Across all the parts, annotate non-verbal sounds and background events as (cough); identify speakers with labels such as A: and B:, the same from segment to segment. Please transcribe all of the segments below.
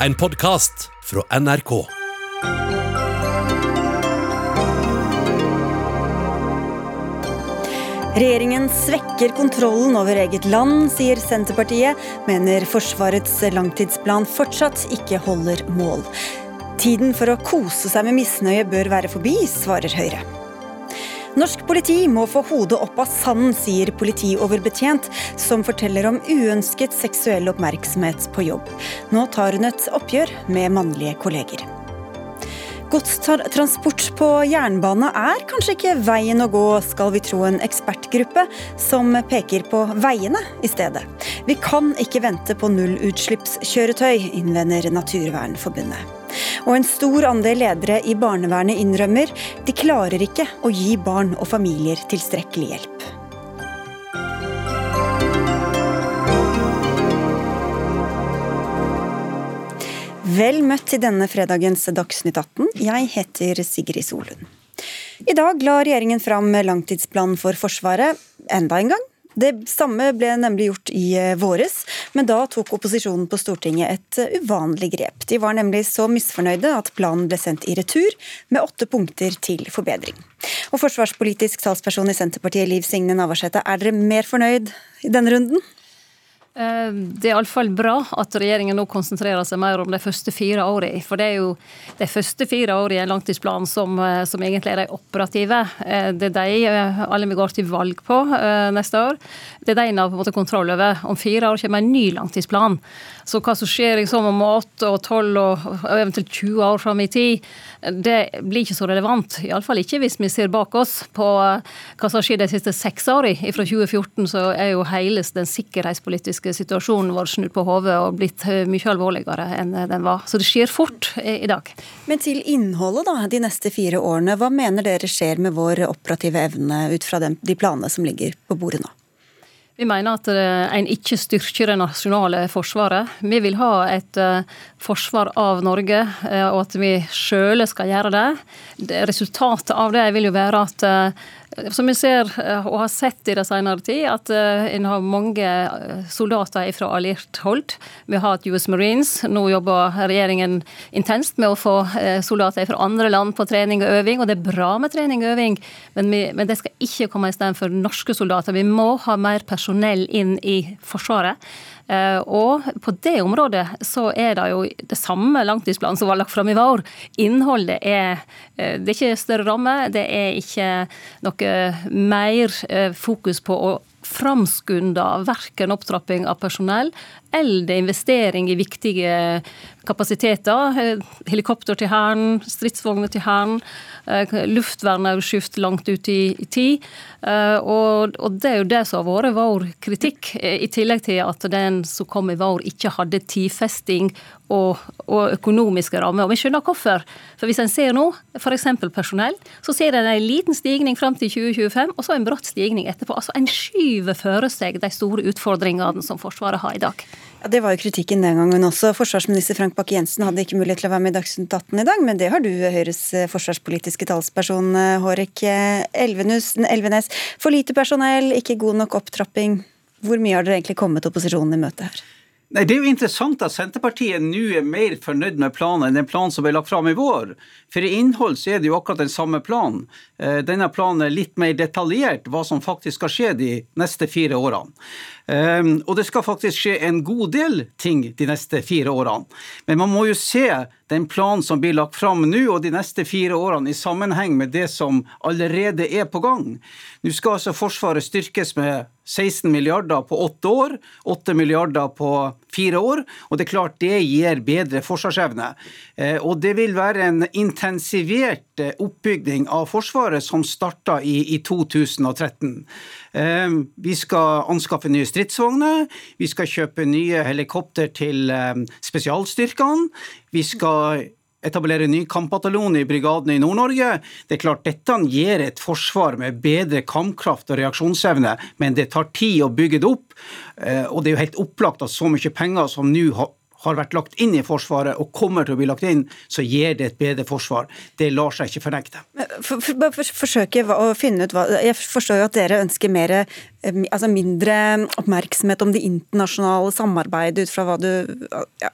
A: en podkast fra NRK.
B: Regjeringen svekker kontrollen over eget land, sier Senterpartiet, mener Forsvarets langtidsplan fortsatt ikke holder mål. Tiden for å kose seg med misnøye bør være forbi, svarer Høyre. Norsk politi må få hodet opp av sanden, sier politioverbetjent, som forteller om uønsket seksuell oppmerksomhet på jobb. Nå tar hun et oppgjør med mannlige kolleger. Godstransport på jernbane er kanskje ikke veien å gå, skal vi tro en ekspertgruppe som peker på veiene i stedet. Vi kan ikke vente på nullutslippskjøretøy, innvender Naturvernforbundet. Og en stor andel ledere i barnevernet innrømmer de klarer ikke å gi barn og familier tilstrekkelig hjelp. Vel møtt til denne fredagens Dagsnytt 18. Jeg heter Sigrid Solund. I dag la regjeringen fram langtidsplanen for Forsvaret enda en gang. Det samme ble nemlig gjort i eh, våres, men da tok opposisjonen på Stortinget et eh, uvanlig grep. De var nemlig så misfornøyde at planen ble sendt i retur, med åtte punkter til forbedring. Og Forsvarspolitisk talsperson i Senterpartiet, Liv Signe Navarsete, er dere mer fornøyd i denne runden?
C: Eh, det er iallfall bra at regjeringen nå konsentrerer seg mer om de første fire årene. For det er jo de første fire årene i en langtidsplan som, eh, som, egentlig er de operative. Eh, det er de alle vi går til valg på neste år. Det er de en har på en måte kontroll over. Om fire år kommer en ny langtidsplan. Så hva som skjer liksom om åtte og tolv og eventuelt 20 år fram i tid, det blir ikke så relevant. Iallfall ikke hvis vi ser bak oss på hva som har skjedd de siste seks årene. Fra 2014 så er jo hele den sikkerhetspolitiske situasjonen vår snudd på hodet og blitt eh, mye alvorligere enn den var. Så det skjer fort i dag.
B: Men til innholdet da, de neste fire årene. Hva mener dere skjer med vår operative evne ut fra de planene som ligger på bordet nå?
C: Vi mener at eh, en ikke styrker det nasjonale forsvaret. Vi vil ha et eh, forsvar av Norge, eh, og at vi sjøle skal gjøre det. Resultatet av det vil jo være at som vi ser og har sett i det senere tid, at en har mange soldater fra alliert hold. Vi har hatt US Marines. Nå jobber regjeringen intenst med å få soldater fra andre land på trening og øving, og det er bra med trening og øving, men, vi, men det skal ikke komme istedenfor norske soldater. Vi må ha mer personell inn i Forsvaret. Eh, og på det området så er det jo det samme langtidsplanen som var lagt fram i vår. Innholdet er eh, Det er ikke større ramme, det er ikke noe mer eh, fokus på å framskunda verken opptrapping av personell eller investering i viktige kapasiteter. Helikopter til Hæren, stridsvogner til Hæren. Luftvernet er skjøvet langt ut i, tid. Eh, og, det er jo det som har vært vår kritikk, eh, i tillegg til at den som kom i vår ikke hadde tidfesting og, og økonomiske rammer. Og vi skjønner hvorfor. For hvis en ser nå, f.eks. personell, så ser en en liten stigning fram til 2025, og så en bratt stigning etterpå. Altså En skyver føre seg de store utfordringene som Forsvaret har i dag.
B: Ja, Det var jo kritikken den gangen også. Forsvarsminister Frank Bakke-Jensen hadde ikke mulighet til å være med i Dagsnytt 18 i dag, men det har du, Høyres forsvarspolitiske talsperson Hårek Elvenes. For lite personell, ikke god nok opptrapping. Hvor mye har dere egentlig kommet opposisjonen i møte her?
D: Nei, Det er jo interessant at Senterpartiet nå er mer fornøyd med planen enn den planen som ble lagt fram i vår. For i innhold så er det jo akkurat den samme planen. Eh, denne planen er litt mer detaljert hva som faktisk skal skje de neste fire årene. Ehm, og det skal faktisk skje en god del ting de neste fire årene. Men man må jo se den planen som blir lagt fram nå og de neste fire årene i sammenheng med det som allerede er på gang. Nå skal altså Forsvaret styrkes med 16 milliarder på åtte år, 8 milliarder på fire år. Og det er klart det gir bedre forsvarsevne. Eh, og det vil være en intensivert eh, oppbygging av Forsvaret som starta i, i 2013. Eh, vi skal anskaffe nye stridsvogner, vi skal kjøpe nye helikopter til spesialstyrkene. Vi skal etablere ny kampbataljon i brigadene i Nord-Norge. Det er klart Dette gir et forsvar med bedre kampkraft og reaksjonsevne, men det tar tid å bygge det opp. Eh, og det er jo helt opplagt at så mye penger som nå har vært lagt inn i Forsvaret og kommer til å bli lagt inn, så gir det et bedre forsvar. Det lar seg ikke fornekte.
B: For, for, for, forsøke å finne ut hva Jeg forstår jo at dere ønsker mer, eh, altså mindre oppmerksomhet om det internasjonale samarbeidet ut fra hva du ja,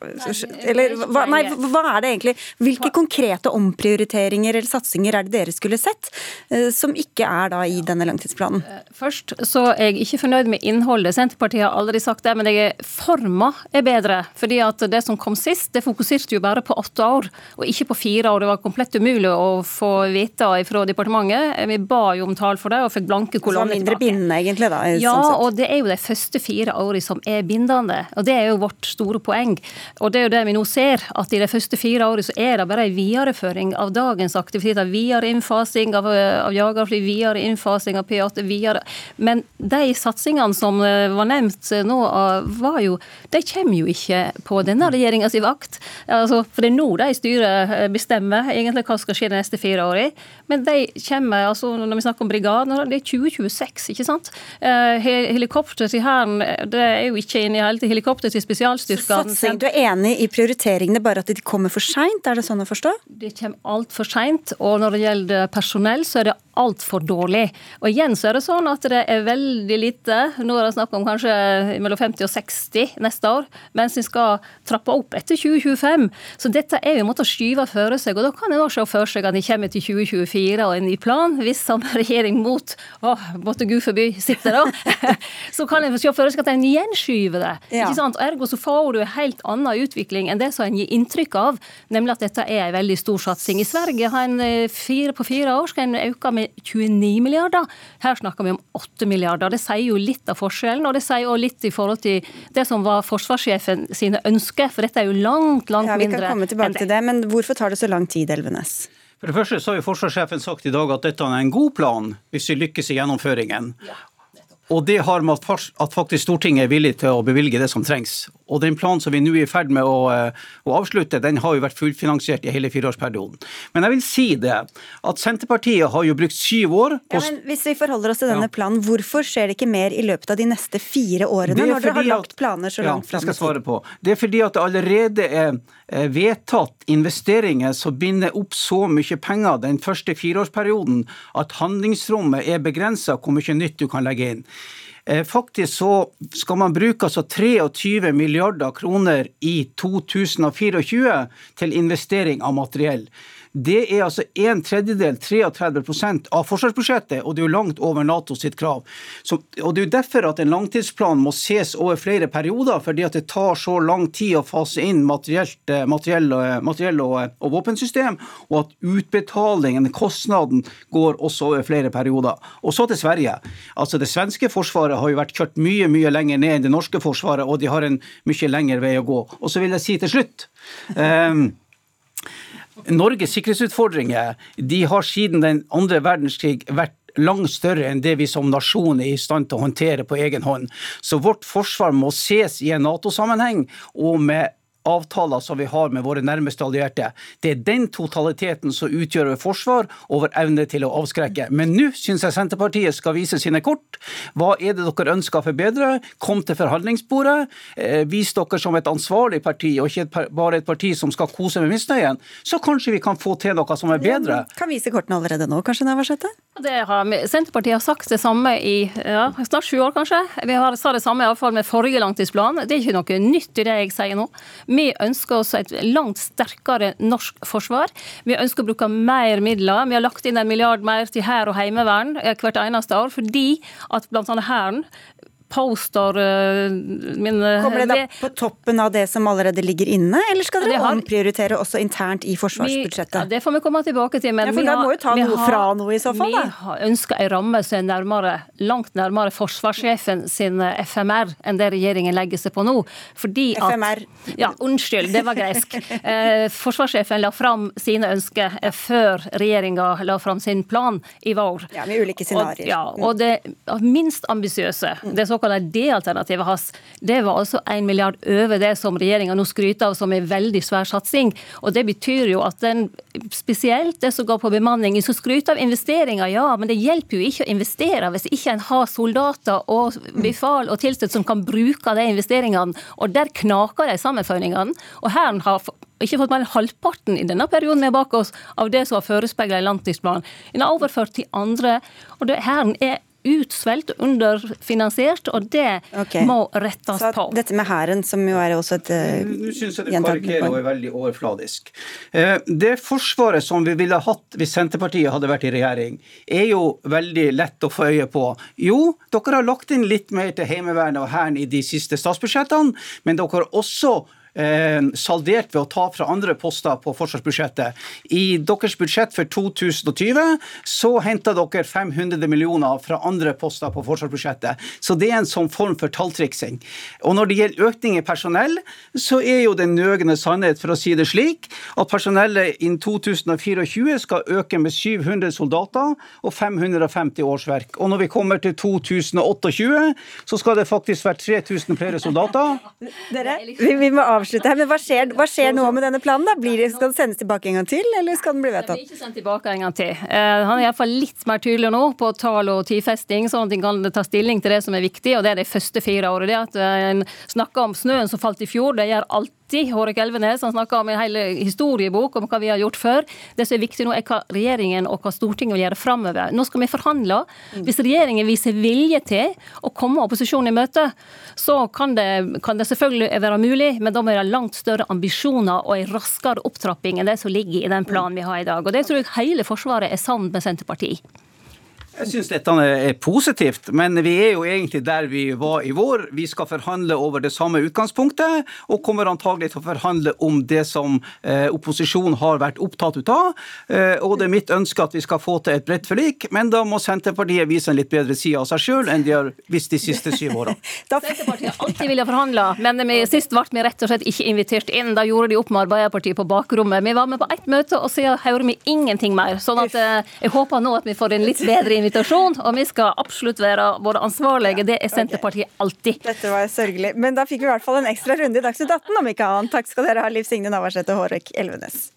B: Eller hva, nei, hva er det egentlig? Hvilke konkrete omprioriteringer eller satsinger er det dere skulle sett, eh, som ikke er da i denne langtidsplanen? Eh,
C: først så er jeg ikke fornøyd med innholdet. Senterpartiet har aldri sagt det, men jeg er forma er bedre. fordi at det som kom sist, det fokuserte jo bare på åtte år, og ikke på fire år. Det var komplett umulig å få vite fra departementet. Vi ba jo om tall for det, og fikk blanke kolonner
B: tilbake. Mindre bindende, egentlig, da?
C: Ja, sånn og det er jo de første fire årene som er bindende. Og det er jo vårt store poeng. Og det er jo det vi nå ser, at i de første fire årene så er det bare en videreføring av dagens aktiviteter. Videre innfasing av, av jagerfly, videre innfasing av P8, videre Men de satsingene som eh, var nevnt eh, nå, eh, var jo De kommer jo ikke på denne regjeringa si vakt. Altså, for det er nå de styret bestemmer egentlig hva som skal skje de neste fire årene. Men de kommer, altså når vi snakker om brigaden, det er 2026, ikke sant? Helikopter til Hæren, det er jo ikke inne i hele til helikopter til spesialstyrkene.
B: Satsing, du er enig i prioriteringene, bare at de kommer for seint? Er det sånn å forstå?
C: Det kommer altfor seint. Og når det gjelder personell, så er det altfor dårlig. Og igjen så er det sånn at det er veldig lite. Nå er det snakk om kanskje mellom 50 og 60 neste år, mens vi skal trappe opp etter 2025. Så dette er jo en måte å skyve føre seg, og da kan en se for seg at en kommer til 2024 og en ny plan, hvis samme (laughs) regjering mot å, måtte Gud forby sitter da, (laughs) så kan en se for seg at en gjenskyver det. Ja. ikke sant? Ergo så får du en helt annen utvikling enn det som en gir inntrykk av, nemlig at dette er en veldig stor satsing. I Sverige har en eh, fire på fire år skal en øke med med 29 milliarder. Her snakker vi om 8 milliarder. Det sier jo litt av forskjellen, og det sier jo litt i forhold til det som var forsvarssjefen sine ønsker, for dette er jo langt, langt mindre.
B: Ja, Vi kan komme tilbake til det, men hvorfor tar det så lang tid, Elvenes?
D: For det første så har jo forsvarssjefen sagt i dag at dette er en god plan hvis vi lykkes i gjennomføringen. Ja. Og det har med at faktisk Stortinget er villig til å bevilge det som trengs. Og den planen som vi nå er i ferd med å, eh, å, avslutte, den har jo vært fullfinansiert i hele fireårsperioden. Men jeg vil si det, at Senterpartiet har jo brukt syv år
B: på ja, men Hvis vi forholder oss til denne planen, hvorfor skjer det ikke mer i løpet av de neste fire årene, når dere har lagt planer så langt ja, fram
D: i tid? Det er fordi at det allerede er vedtatt investeringer som binder opp så mye penger den første fireårsperioden at handlingsrommet er begrensa hvor mye nytt du kan legge inn. Eh, faktisk så skal man bruke altså 23 milliarder kroner i 2024 til investering av materiell. Det er altså en tredjedel, 33 av forsvarsbudsjettet, og det er jo langt over NATO sitt krav. Så, og Det er jo derfor at en langtidsplan må ses over flere perioder, fordi at det tar så lang tid å fase inn materiell, eh, materiell, materiell og, og, våpensystem, og at utbetalingen, kostnaden, går også over flere perioder. Og så til Sverige. Altså Det svenske forsvaret har jo vært kjørt mye mye lenger ned enn det norske forsvaret, og de har en mye lengre vei å gå. Og så vil jeg si til slutt um, Norges sikkerhetsutfordringer de har siden den andre verdenskrig vært langt større enn det vi som nasjon er i stand til å håndtere på egen hånd. Så vårt forsvar må ses i en Nato-sammenheng og med avtaler som vi har med våre nærmeste allierte. Det er den totaliteten som utgjør vårt forsvar og vår evne til å avskrekke. Men nå syns jeg Senterpartiet skal vise sine kort. Hva er det dere ønsker å forbedre? Kom til forhandlingsbordet. Eh, vis dere som et ansvarlig parti, og ikke bare et parti som skal kose med misnøyen. Så kanskje vi kan få til noe som er bedre.
B: Kan vise kortene allerede nå, kanskje, Navarsete?
C: Senterpartiet har sagt det samme i ja, snart sju år, kanskje. Vi har, sa det samme iallfall med forrige langtidsplan. Det er ikke noe nytt i det jeg sier nå. Vi ønsker oss et langt sterkere norsk forsvar. Vi ønsker å bruke mer midler. Vi har lagt inn en milliard mer til hær og heimevern hvert eneste år, fordi at bl.a. Hæren poster
B: mine eh, Kommer det da på toppen av det som allerede ligger inne, eller skal dere har, omprioritere også internt i forsvarsbudsjettet?
C: Vi, ja, det får vi komme tilbake til.
B: Men ja, for da må jo ta noe har, fra noe i så fall,
C: da. Vi ønsker en ramme som er nærmere, langt nærmere forsvarssjefen sin eh, FMR enn det regjeringen legger seg på nå. Fordi
B: at, FMR?
C: Ja, unnskyld, det var gresk. (laughs) forsvarssjefen la fram sine ønsker før regjeringa la fram sin plan i vår.
B: Ja, Med ulike scenarioer.
C: Ja, og det minst ambisiøse, det så såkalla D-alternativet hans, det var altså 1 milliard over det som regjeringa nå skryter av som en veldig svær satsing. Og det betyr jo at den, spesielt det som går på bemanning, så skryter av investeringer, ja, men det hjelper jo ikke å investere hvis ikke en har soldater og befal og tilstøtt som kan bruke de investeringene. Og der knaker de sammenføyningene. Og Hæren har ikke fått mer enn halvparten i denne perioden er bak oss av det som var forespeila i langtidsplanen. En har overført til andre. og Hæren er utsvelt, underfinansiert, og det okay. må rettes Så på.
B: Dette med Hæren, som jo er også et uh,
D: Nå syns jeg du karikerer og er veldig overfladisk. Uh, det forsvaret som vi ville hatt hvis Senterpartiet hadde vært i regjering, er jo veldig lett å få øye på. Jo, dere har lagt inn litt mer til Heimevernet og Hæren i de siste statsbudsjettene, men dere har også Eh, saldert ved å ta fra andre poster på forsvarsbudsjettet. I deres budsjett for 2020 så henter dere 500 millioner fra andre poster på forsvarsbudsjettet. Så det er en sånn form for talltriksing. Og når det gjelder økning i personell, så er jo den nøgne sannhet, for å si det slik, at personellet innen 2024 skal øke med 700 soldater og 550 årsverk. Og når vi kommer til 2028, så skal det faktisk være 3000 flere soldater.
B: Dere, vi, vi må av avslutte her. Men hva skjer, hva skjer, nå med denne planen? da? Det, skal den sendes tilbake en gang til, eller skal den bli vedtatt?
C: Den blir ikke sendt tilbake en gang til. Uh, han er iallfall litt mer tydelig nå på tall og tidfesting, sånn at en kan ta stilling til det som er viktig, og det er de første fire årene. Det at uh, en snakker om snøen som falt i fjor, det gjør alt alltid Hårek Elvenes. Han snakka om en hel historiebok om hva vi har gjort før. Det som er viktig nå, er hva regjeringen og hva Stortinget vil gjøre framover. Nå skal vi forhandle. Hvis regjeringen viser vilje til å komme opposisjonen i møte, så kan det, kan det selvfølgelig være mulig, men da må det være langt større ambisjoner og en raskere opptrapping enn det som ligger i den planen vi har i dag. Og Det tror jeg hele Forsvaret er sammen med Senterpartiet
D: jeg syns dette er positivt, men vi er jo egentlig der vi var i vår. Vi skal forhandle over det samme utgangspunktet, og kommer antagelig til å forhandle om det som eh, opposisjonen har vært opptatt ut av. Eh, og det er mitt ønske at vi skal få til et bredt forlik, men da må Senterpartiet vise en litt bedre side av seg sjøl enn de har vist de siste syv (laughs) åra.
C: Senterpartiet har alltid villet forhandle, men vi, sist ble vi rett og slett ikke invitert inn. Da gjorde de opp med Arbeiderpartiet på bakrommet. Vi var med på ett møte, og siden hører vi ingenting mer. Sånn at eh, jeg håper nå at vi får en litt bedre invitasjon, og vi skal absolutt være våre ansvarlige. Det er Senterpartiet alltid.
B: Dette var sørgelig. Men da fikk vi i hvert fall en ekstra runde i Dagsnytt 18, om ikke annet. Takk skal dere ha, Liv Signe Navarsete og Hårek Elvenes.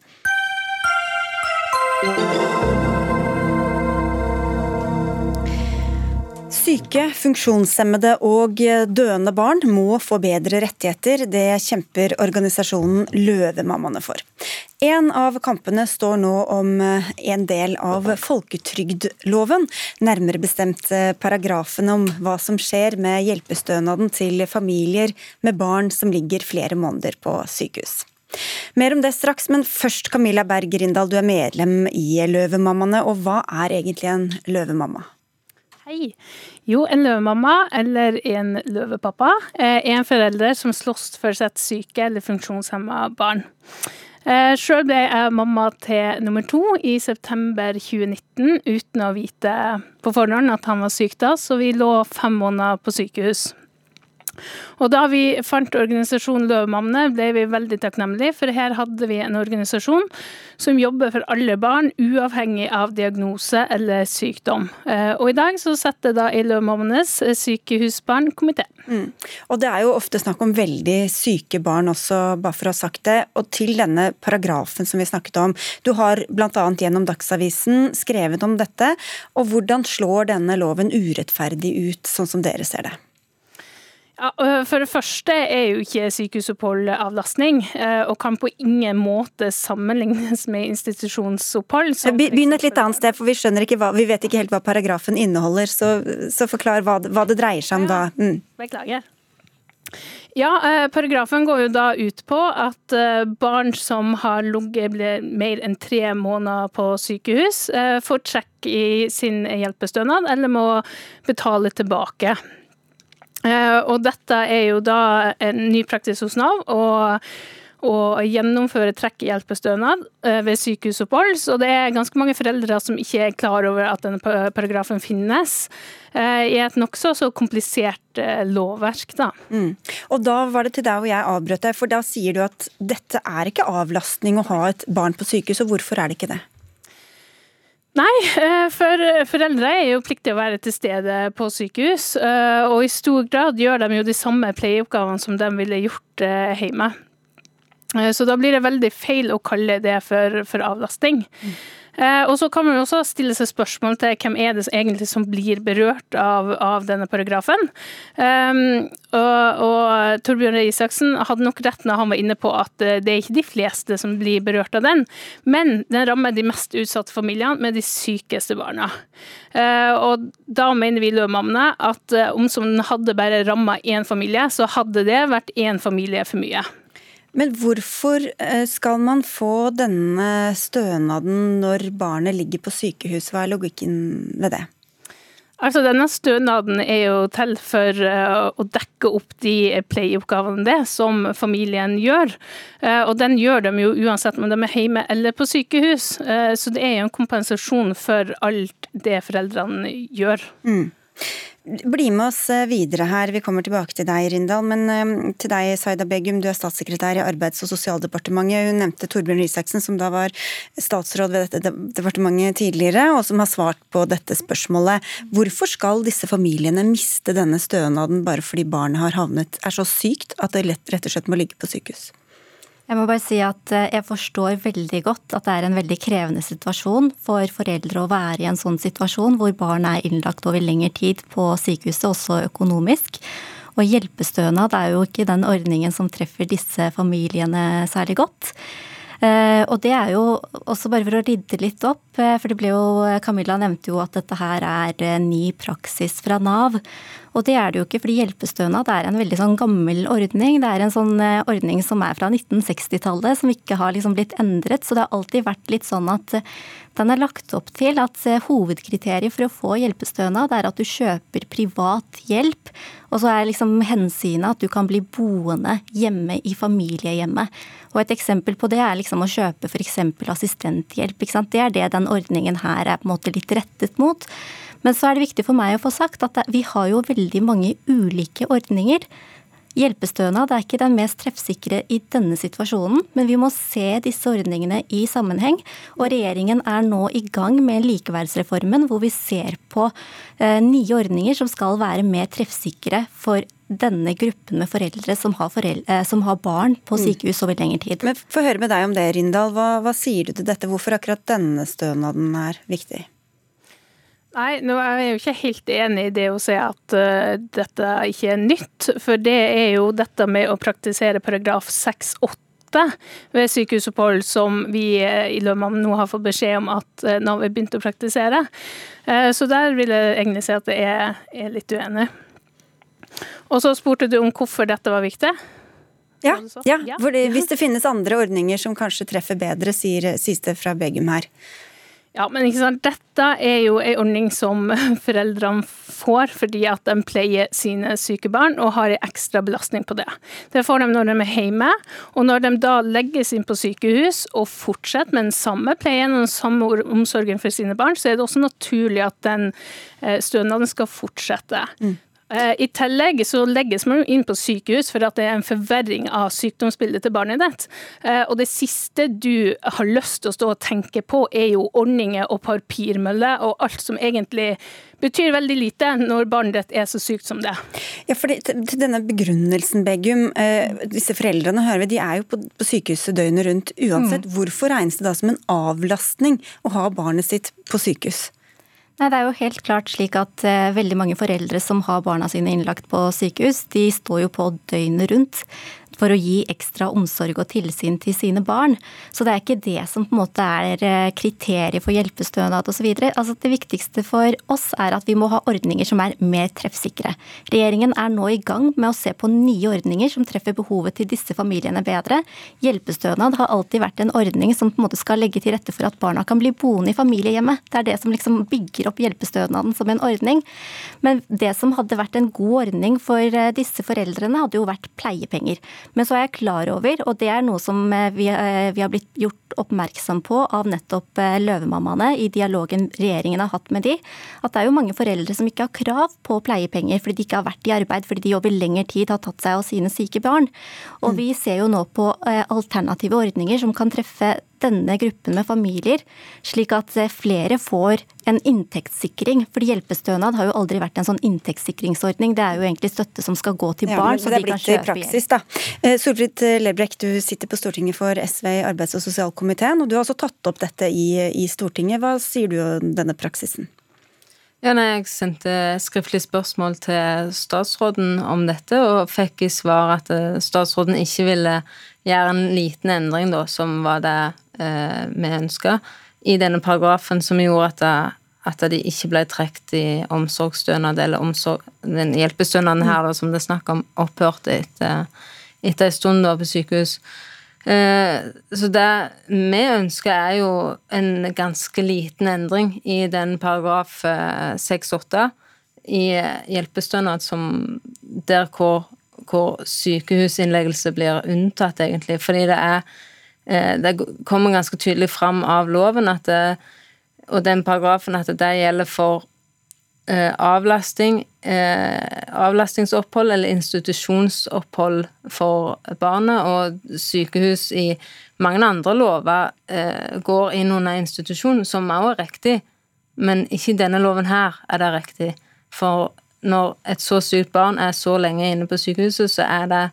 B: Syke, funksjonshemmede og døende barn må få bedre rettigheter. Det kjemper organisasjonen Løvemammaene for. En av kampene står nå om en del av folketrygdloven, nærmere bestemt eh, paragrafen om hva som skjer med hjelpestønaden til familier med barn som ligger flere måneder på sykehus. Mer om det straks, men først Camilla Berg Rindal, du er medlem i Løvemammaene. Og hva er egentlig en løvemamma?
E: Hei. Jo, en løvemamma eller en løvepappa er en forelder som slåss for sitt syke eller funksjonshemma barn. Eh, Sjøl ble jeg mamma til nummer to i september 2019 uten å vite på forhånd at han var syk da, så vi lå fem måneder på sykehus. Og da vi fant organisasjonen Løvemammene, ble vi veldig takknemlige, for her hadde vi en organisasjon som jobber for alle barn, uavhengig av diagnose eller sykdom. Eh, og i dag så setter da i Løvemammenes sykehusbarnkomité. Mm.
B: Det er jo ofte snakk om veldig syke barn også, bare for å ha sagt det. Og til denne paragrafen som vi snakket om. Du har bl.a. gjennom Dagsavisen skrevet om dette. Og hvordan slår denne loven urettferdig ut, sånn som dere ser det?
E: Ja, for det første er jo ikke sykehusopphold avlastning, og kan på ingen måte sammenlignes med institusjonsopphold.
B: Begynn et litt annet sted, for vi, ikke hva, vi vet ikke helt hva paragrafen inneholder. Så, så forklar hva, hva, det dreier seg om da. Mm.
E: Beklager. Ja, Paragrafen går jo da ut på at barn som har ligget mer enn tre måneder på sykehus, får trekk i sin hjelpestønad eller må betale tilbake. Eh, og dette er jo da en ny praksis hos Nav. og å gjennomføre trekk i hjelpestønad eh, ved sykehusopphold. Så det er ganske mange foreldre som ikke er klar over at denne paragrafen finnes. Eh, I et nokså så komplisert lovverk, da. Mm.
B: Og da var det til deg og jeg avbrøt deg, for da sier du at dette er ikke avlastning å ha et barn på sykehus, og hvorfor er det ikke det?
E: Nei, eh, for foreldre er jo pliktig å være til stede på sykehus. Eh, og i stor grad gjør de jo de samme pleieoppgavene som de ville gjort eh, hjemme. Så da blir det veldig feil å kalle det for, for avlasting. Mm. Eh, og så kan man også stille seg spørsmål til hvem er det egentlig som blir berørt av, av denne paragrafen. Um, og, og Torbjørn Isaksen hadde nok rett når han var inne på at eh, det er ikke de fleste som blir berørt av den, men den rammer de mest utsatte familiene med de sykeste barna. Uh, og da mener vi løvmammene at uh, om som den hadde bare ramma én familie, så hadde det vært én familie for mye.
B: Men hvorfor eh, skal man få denne stønaden når barnet ligger på sykehus? Hva er logikken ved det?
E: Altså, Denne stønaden er jo til for uh, å dekke opp de pleieoppgavene det som familien gjør. Uh, og den gjør de jo uansett om de er hjemme eller på sykehus. Så det er jo en kompensasjon for alt det foreldrene gjør. Mm.
B: Bli med oss eh, videre her, vi kommer tilbake til deg, Rindal. Men eh, til deg, Saida Begum, du er statssekretær i Arbeids- og sosialdepartementet. Hun nevnte Torbjørn Rysaksen, som da var statsråd ved dette departementet tidligere, og som har svart på dette spørsmålet. Hvorfor skal disse familiene miste denne stønaden bare fordi barnet har havnet er så sykt at det rett og slett må ligge på sykehus?
F: Jeg må bare si at eh, jeg forstår veldig godt at det er en veldig krevende situasjon for foreldre å være i en sånn situasjon hvor barn er innlagt over lengre tid på sykehuset, også økonomisk. Og hjelpestønad er jo ikke den ordningen som treffer disse familiene særlig godt. Eh, og det er jo også bare for å rydde litt opp, eh, for det ble jo Camilla nevnte jo at dette her er ny praksis fra Nav. Og det er det jo ikke, fordi hjelpestønad er en veldig sånn gammel ordning. Det er en sånn eh, ordning som er fra 1960-tallet, som ikke har liksom blitt endret. Så det har alltid vært litt sånn at eh, den er lagt opp til at eh, hovedkriteriet for å få hjelpestønad er at du kjøper privat hjelp. Og så er liksom hensynet at du kan bli boende hjemme i familiehjemmet. Og et eksempel på det er liksom å kjøpe f.eks. assistenthjelp. Det er det den ordningen her er på en måte litt rettet mot. Men så er det viktig for meg å få sagt at vi har jo veldig mange ulike ordninger. Hjelpestønad er ikke den mest treffsikre i denne situasjonen, men vi må se disse ordningene i sammenheng. Og regjeringen er nå i gang med likeverdsreformen, hvor vi ser på eh, nye ordninger som skal være mer treffsikre for denne gruppen med foreldre som har, foreldre, eh, som har barn på mm. sykehus over lengre tid.
B: Men Få høre med deg om det, Rindal. Hva, hva sier du til dette? Hvorfor akkurat denne stønaden er viktig?
E: Nei, nå er jeg jo ikke helt enig i det å si at uh, dette ikke er nytt. For det er jo dette med å praktisere paragraf 6-8 ved sykehusopphold som vi uh, i Lømman nå har fått beskjed om at uh, Nav har begynt å praktisere. Så der vil jeg egentlig si at jeg er, er litt uenig. Og så spurte du om hvorfor dette var viktig.
B: Ja, ja, hvis (laughs) det finnes andre ordninger som kanskje treffer bedre, sier, sies det fra Begum her.
E: Ja, men ikke sant? Dette er jo en ordning som (laughs) foreldrene får fordi at de pleier sine syke barn og har en ekstra belastning på det. Det får de når de er hjemme, og når de da legges inn på sykehus og fortsetter med den samme pleien og den samme omsorgen for sine barn, så er det også naturlig at den eh, stønaden skal fortsette. Mm. Eh, I tillegg så legges man inn på sykehus for at det er en forverring av sykdomsbildet til barnet ditt. Eh, og det siste du har lyst til å stå og tenke på, er jo ordninger og papirmølle og alt som egentlig betyr veldig lite når barnet ditt er så sykt som det.
B: Ja, for til denne begrunnelsen, Begum. Eh, disse foreldrene hører vi, de er jo på, på sykehuset døgnet rundt uansett. Mm. Hvorfor regnes det da som en avlastning å ha barnet sitt på sykehus?
F: Nei, Det er jo helt klart slik at uh, veldig mange foreldre som har barna sine innlagt på sykehus, de står jo på døgnet rundt for å gi ekstra omsorg og tilsyn til sine barn. Så det er ikke det som på en måte er eh, kriteriet for hjelpestønad osv. Altså det viktigste for oss er at vi må ha ordninger som er mer treffsikre. Regjeringen er nå i gang med å se på nye ordninger som treffer behovet til disse familiene bedre. Hjelpestønad har alltid vært en ordning som på en måte skal legge til rette for at barna kan bli boende i familiehjemmet. Det er det som liksom bygger opp hjelpestønaden som en ordning. Men det som hadde vært en god ordning for eh, disse foreldrene, hadde jo vært pleiepenger. Men så er jeg klar over, og det er noe som eh, vi, eh, vi har blitt gjort oppmerksom på av nettopp eh, løvemammaene i dialogen regjeringen har hatt med de, at det er jo mange foreldre som ikke har krav på pleiepenger fordi de ikke har vært i arbeid, fordi de over lengre tid har tatt seg av sine syke barn. Og mm. vi ser jo nå på alternative ordninger som kan treffe denne gruppen med familier, slik at eh, flere får en inntektssikring. For hjelpestønad har jo aldri vært en sånn inntektssikringsordning. Det er jo egentlig støtte som skal gå til barn.
B: Ja, men det er blitt i praksis, da. Eh, Solfrid Lerbrekk, du sitter på Stortinget for SV i arbeids- og sosialkomiteen, og du har også tatt opp dette i, i Stortinget. Hva sier du om denne praksisen?
G: Ja, nei, Jeg sendte skriftlig spørsmål til statsråden om dette, og fikk i svar at eh, statsråden ikke ville gjøre en liten endring, da, som var det eh, vi ønska, i denne paragrafen som gjorde at, det, at de ikke ble trukket i omsorgsstønad, eller omsorg, den hjelpestønaden her da, som det er snakk om, opphørte etter, etter en stund da på sykehus. Eh, så det vi ønsker, er jo en ganske liten endring i den paragraf 6-8 eh, i hjelpestønad som der hvor, hvor sykehusinnleggelse blir unntatt, egentlig. Fordi det er eh, Det kommer ganske tydelig fram av loven at det, og den paragrafen at det gjelder for Eh, avlasting, eh, avlastningsopphold eller institusjonsopphold for barnet, og sykehus i mange andre lover eh, går inn under institusjon, som også er riktig, men ikke i denne loven her er det riktig. For når et så sykt barn er så lenge inne på sykehuset, så er det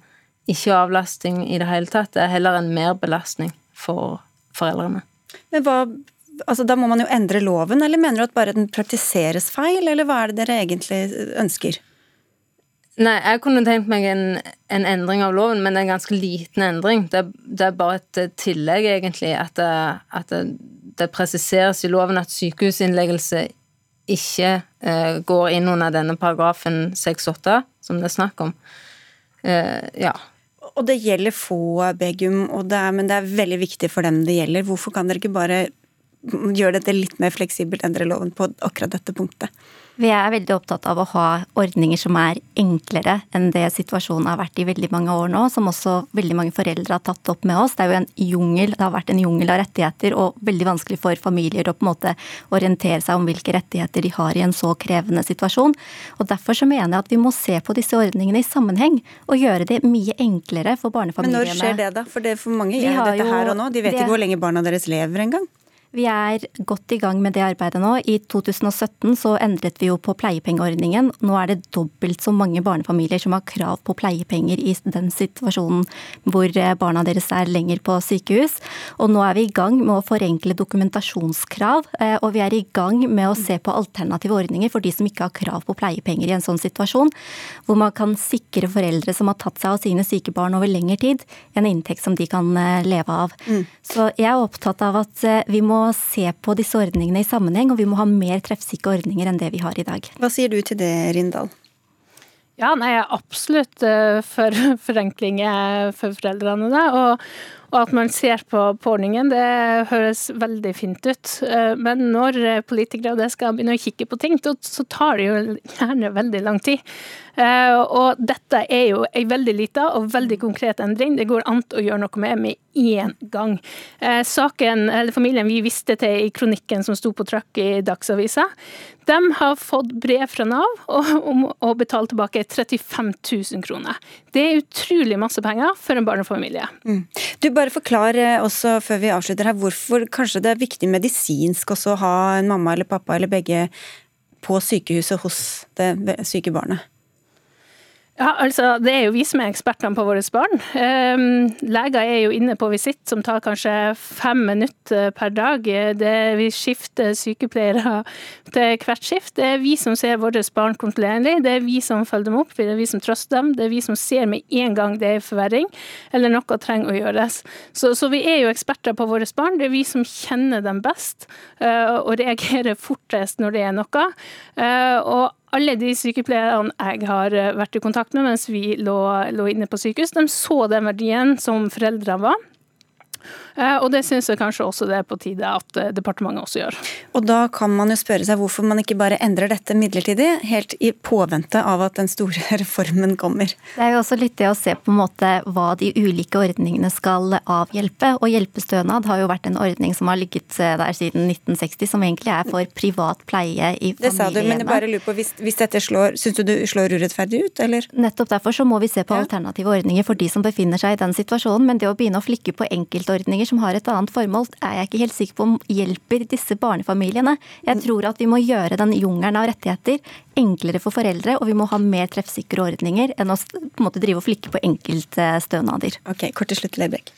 G: ikke avlasting i det hele tatt. Det er heller en merbelastning for foreldrene.
B: Men hva altså Da må man jo endre loven, eller mener du at bare den praktiseres feil, eller hva er det dere egentlig ønsker?
G: Nei, jeg kunne tenkt meg en, en endring av loven, men det er en ganske liten endring. Det, det er bare et tillegg, egentlig, at, det, at det, det, presiseres i loven at sykehusinnleggelse ikke eh, går inn under denne paragrafen 6-8, som det er snakk om. Eh, ja.
B: Og det gjelder få, Begum, det er, men det er veldig viktig for dem det gjelder. Hvorfor kan dere ikke bare gjøre dette litt mer fleksibelt, endre loven på akkurat dette punktet?
F: Vi er veldig opptatt av å ha ordninger som er enklere enn det situasjonen har vært i veldig mange år nå, som også veldig mange foreldre har tatt opp med oss. Det er jo en jungel, det har vært en jungel av rettigheter, og veldig vanskelig for familier å på en måte orientere seg om hvilke rettigheter de har i en så krevende situasjon. Og Derfor så mener jeg at vi må se på disse ordningene i sammenheng, og gjøre det mye enklere for barnefamiliene.
B: Men når skjer det, da? For det for mange gjør dette her og nå. De vet ikke hvor lenge barna deres lever engang.
F: Vi er godt i gang med det arbeidet nå. I 2017 så endret vi jo på pleiepengeordningen. Nå er det dobbelt så mange barnefamilier som har krav på pleiepenger i den situasjonen hvor eh, barna deres er lenger på sykehus. Og nå er vi i gang med å forenkle dokumentasjonskrav, eh, og vi er i gang med å se på alternative ordninger for de som ikke har krav på pleiepenger i en sånn situasjon, hvor man kan sikre foreldre som har tatt seg av sine syke barn over lengre tid, en inntekt som de kan eh, leve av. Mm. Så jeg er opptatt av at vi må se på disse ordningene i sammenheng, og vi må ha mer treffsikre ordninger enn det vi har i dag.
B: Hva sier du til det, Rindal?
E: Ja, nei, jeg er absolutt eh, for (laughs) forenkling for foreldrene. Og, og at man ser på, på ordningen, det høres veldig fint ut. Eh, men når politikere skal begynne å kikke på ting, så tar det jo gjerne veldig lang tid. Eh, og dette er jo ei veldig lita og veldig konkret endring. Det går an å gjøre noe med med én gang. Eh, saken, eller Familien vi visste til i kronikken som sto på trakk i Dagsavisa, de har fått brev fra Nav om å betale tilbake 35 000 kroner. Det er utrolig masse penger for en barnefamilie. Mm.
B: Du bare Forklar eh, også før vi avslutter her, hvorfor kanskje det er viktig medisinsk også å ha en mamma eller pappa eller begge på sykehuset hos det syke barnet?
E: Ja, altså, Det er jo vi som er ekspertene på våre barn. Um, leger er jo inne på visitt, som tar kanskje fem minutter per dag. Det, vi skifter sykepleiere til hvert skift. Det er vi som ser våre barn kontinuerlig. Det er vi som følger dem opp, det er vi som trøster dem. Det er vi som ser med en gang det er forverring, eller noe trenger å gjøres. Så, så, vi er jo eksperter på våre barn. Det er vi som kjenner dem best uh, og reagerer fortest når det er noe. Uh, og alle de sykepleierne jeg har eh, vært i kontakt med mens vi lå, lå inne på sykehus, de så den verdien som foreldrene var. Eh, og det syns jeg kanskje også det er på tide at eh, departementet også gjør.
B: Og da kan man jo spørre seg hvorfor man ikke bare endrer dette midlertidig, helt i påvente av at den store (laughs) reformen kommer.
F: Det er jo også litt det å se på en måte hva de ulike ordningene skal avhjelpe. Og hjelpestønad har jo vært en ordning som har ligget eh, der siden 1960, som egentlig er for privat pleie i familiene.
B: Det sa du, men jeg bare lurer på, hvis, hvis dette slår, syns du det slår urettferdig ut, eller?
F: Nettopp derfor så må vi se på alternative ordninger for de som befinner seg i den situasjonen, men det å begynne å flikke på enkeltordninger ordninger som har et annet formål, er jeg ikke helt sikker på om hjelper disse barnefamiliene. Jeg tror at vi må gjøre den jungelen av rettigheter enklere for foreldre, og vi må ha mer treffsikre ordninger enn å på en måte drive og flikke på enkeltstønader.
B: Ok, Kort til slutt, Leibek.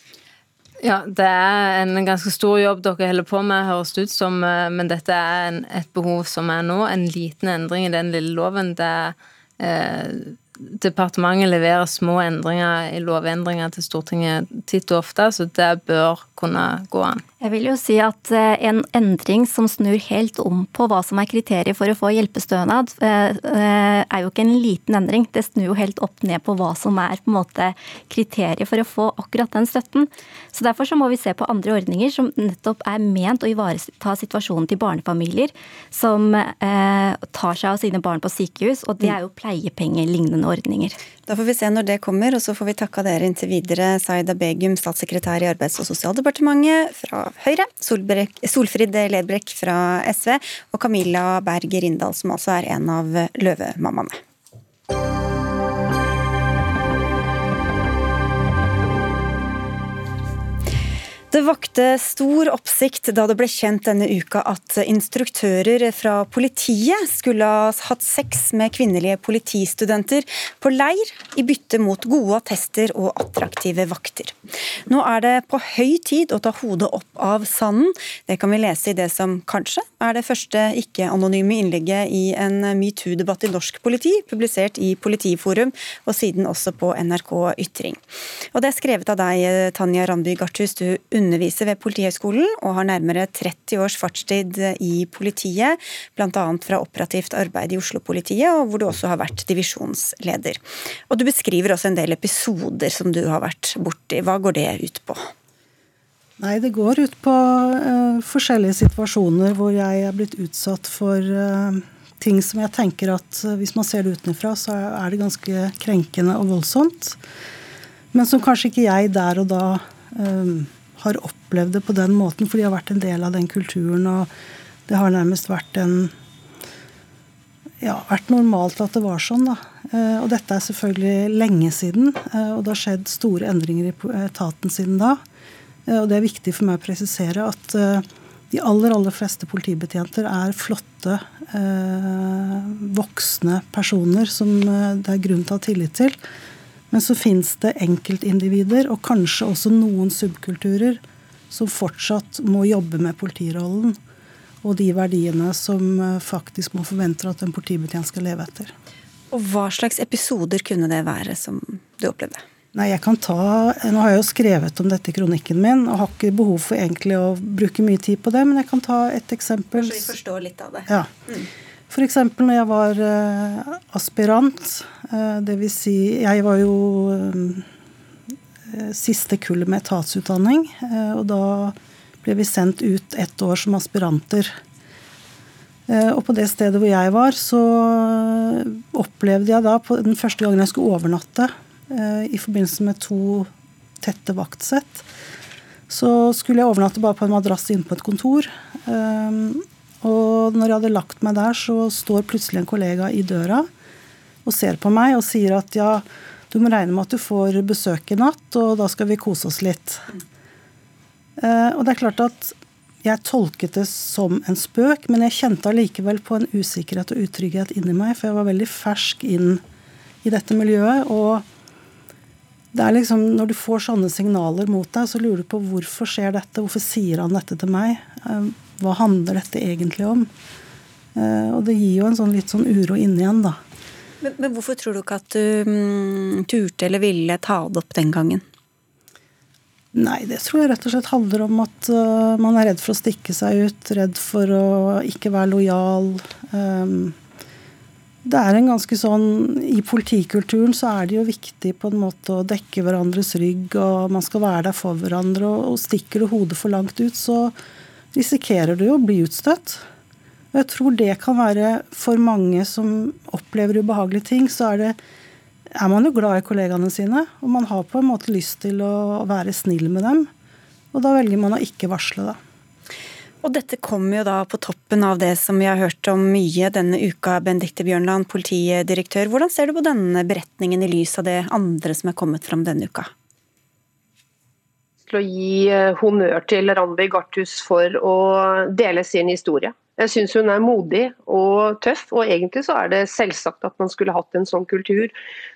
G: Ja, det er en ganske stor jobb dere holder på med, høres det ut som, eh, men dette er en, et behov som er nå. En liten endring i den lille loven. Det er eh, departementet leverer små endringer i lovendringer til Stortinget titt og ofte, så det bør kunne gå an.
F: Jeg vil jo si at eh, en endring som snur helt om på hva som er kriteriet for å få hjelpestønad, eh, eh, er jo ikke en liten endring. Det snur jo helt opp ned på hva som er på en måte kriteriet for å få akkurat den støtten. Så Derfor så må vi se på andre ordninger som nettopp er ment å ivareta situasjonen til barnefamilier som tar seg av sine barn på sykehus, og det er jo pleiepengelignende ordninger.
B: Da får vi se når det kommer, og så får vi takke dere inntil videre, Saida Begum, statssekretær i Arbeids- og sosialdepartementet fra Høyre, Solfrid Ledbrekk fra SV og Camilla Berg Rindal, som altså er en av Løvemammaene. Det vakte stor oppsikt da det ble kjent denne uka at instruktører fra politiet skulle ha hatt sex med kvinnelige politistudenter på leir i bytte mot gode attester og attraktive vakter. Nå er det på høy tid å ta hodet opp av sanden. Det kan vi lese i det som kanskje er det første ikke-anonyme innlegget i en metoo-debatt i norsk politi, publisert i Politiforum og siden også på NRK Ytring. Og det er skrevet av deg, Tanja Randby Garthus. Du underviser ved Politihøgskolen og har nærmere 30 års fartstid i politiet, bl.a. fra operativt arbeid i Oslo-politiet, og hvor du også har vært divisjonsleder. Og Du beskriver også en del episoder som du har vært borti. Hva går det ut på?
H: Nei, det går ut på uh, forskjellige situasjoner hvor jeg er blitt utsatt for uh, ting som jeg tenker at uh, hvis man ser det utenfra, så er det ganske krenkende og voldsomt. Men som kanskje ikke jeg der og da har opplevd det på den måten, for de har vært en del av den kulturen. Og det har nærmest vært en ja, vært normalt at det var sånn. da. Eh, og dette er selvfølgelig lenge siden, eh, og det har skjedd store endringer i etaten siden da. Eh, og det er viktig for meg å presisere at de aller, aller fleste politibetjenter er flotte, voksne personer som det er grunn til å ha tillit til. Men så fins det enkeltindivider, og kanskje også noen subkulturer, som fortsatt må jobbe med politirollen og de verdiene som eh, faktisk må forvente at en politibetjent skal leve etter.
B: Og Hva slags episoder kunne det være som du opplevde?
H: Nei, jeg kan ta, Nå har jeg jo skrevet om dette i kronikken min og har ikke behov for egentlig å bruke mye tid på det, men jeg kan ta et eksempel.
B: Så vi forstår litt av det.
H: Ja. Mm. F.eks. når jeg var uh, aspirant. Uh, det vil si, jeg var jo uh, siste kullet med etatsutdanning. Og da ble vi sendt ut ett år som aspiranter. Og på det stedet hvor jeg var, så opplevde jeg da den første gangen jeg skulle overnatte i forbindelse med to tette vaktsett, så skulle jeg overnatte bare på en madrass inne på et kontor. Og når jeg hadde lagt meg der, så står plutselig en kollega i døra og ser på meg og sier at ja, du må regne med at du får besøk i natt, og da skal vi kose oss litt. Uh, og det er klart at jeg tolket det som en spøk, men jeg kjente allikevel på en usikkerhet og utrygghet inni meg, for jeg var veldig fersk inn i dette miljøet. og det er liksom, Når du får sånne signaler mot deg, så lurer du på hvorfor skjer dette, hvorfor sier han dette til meg? Uh, hva handler dette egentlig om? Eh, og det gir jo en sånn litt sånn uro inni igjen, da.
B: Men, men, hvorfor tror du ikke at du mm, turte eller ville ta det opp den gangen?
H: Nei, det tror jeg rett og slett handler om at uh, man er redd for å stikke seg ut. Redd for å ikke være lojal. Um, det er en ganske sånn I politikulturen så er det jo viktig på en måte å dekke hverandres rygg, og man skal være der for hverandre. Og, stikker du hodet for langt ut, så risikerer du jo å bli utstøtt. Og jeg tror det kan være for mange som opplever ubehagelige ting, så er, det, er man jo glad i kollegaene sine. Og man har på en måte lyst til å være snill med dem. Og da velger man å ikke varsle, da.
B: Og dette kommer jo da på toppen av det som vi har hørt om mye denne uka, Benedicte Bjørnland, politidirektør. Hvordan ser du på denne beretningen i lys av det andre som er kommet fram denne uka?
I: til å gi eh, honnør til Randi Garthus for å dele sin historie. Jeg syns hun er modig og tøff, og egentlig så er det selvsagt at man skulle hatt en sånn kultur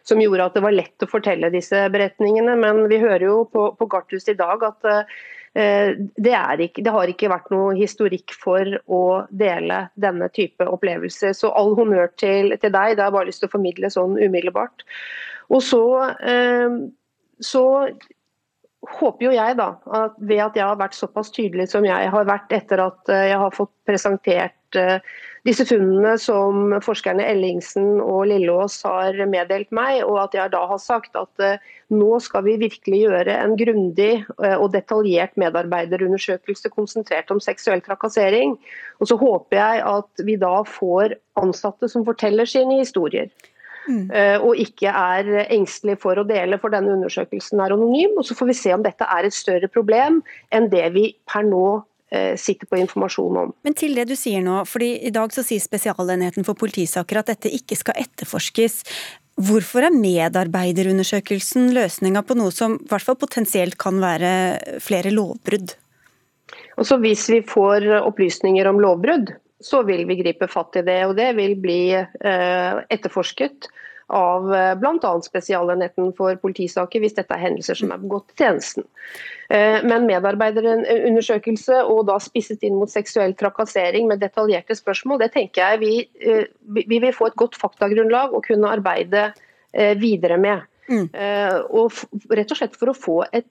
I: som gjorde at det var lett å fortelle disse beretningene. Men vi hører jo på, på Garthus i dag at uh, det, ikke, det, har ikke vært noe historikk for å dele denne type opplevelser. Så all honnør til, til deg, det har jeg bare lyst til å formidle sånn umiddelbart. Og så, uh, så håper jo jeg da, at ved at jeg har vært såpass tydelig som jeg har vært etter at eh, jeg har fått presentert eh, disse funnene som forskerne Ellingsen og Lilleås har meddelt meg, og at jeg da har sagt at eh, nå skal vi virkelig gjøre en grundig og detaljert medarbeiderundersøkelse konsentrert om seksuell trakassering. Og så håper jeg at vi da får ansatte som forteller sine historier. Mm. Eh, og ikke er engstelig for å dele, for denne undersøkelsen er anonym. og Så får vi se om dette er et større problem enn det vi per nå eh, sitter på informasjon om.
B: Men til det du sier nå, fordi i dag så sier Spesialenheten for politisaker at dette ikke skal etterforskes. Hvorfor er medarbeiderundersøkelsen løsninga på noe som i hvert fall potensielt kan være flere lovbrudd?
I: Også hvis vi får opplysninger om lovbrudd, så vil vi gripe fatt i det. Og det vil bli eh, etterforsket av eh, bl.a. Spesialenheten for politisaker, hvis dette er hendelser som er begått i tjenesten. Eh, men medarbeiderundersøkelse og da spisset inn mot seksuell trakassering med detaljerte spørsmål, det tenker jeg vi, vi vil få et godt faktagrunnlag å kunne arbeide videre med. Mm. Og rett og slett for å få et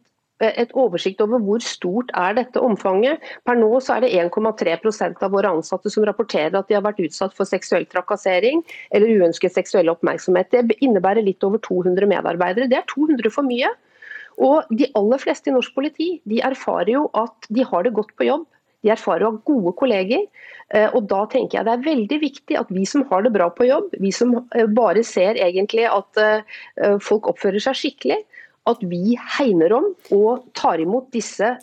I: et oversikt over hvor stort er dette omfanget. Per nå så er det 1,3% av våre ansatte som rapporterer at de har vært utsatt for seksuell trakassering eller uønsket seksuell oppmerksomhet. Det innebærer litt over 200 medarbeidere. Det er 200 for mye. Og De aller fleste i norsk politi de erfarer jo at de har det godt på jobb. De erfarer å ha gode kolleger. Eh, og da tenker jeg Det er veldig viktig at vi som har det bra på jobb, vi som eh, bare ser egentlig at eh, folk oppfører seg skikkelig, at vi hegner om og tar imot disse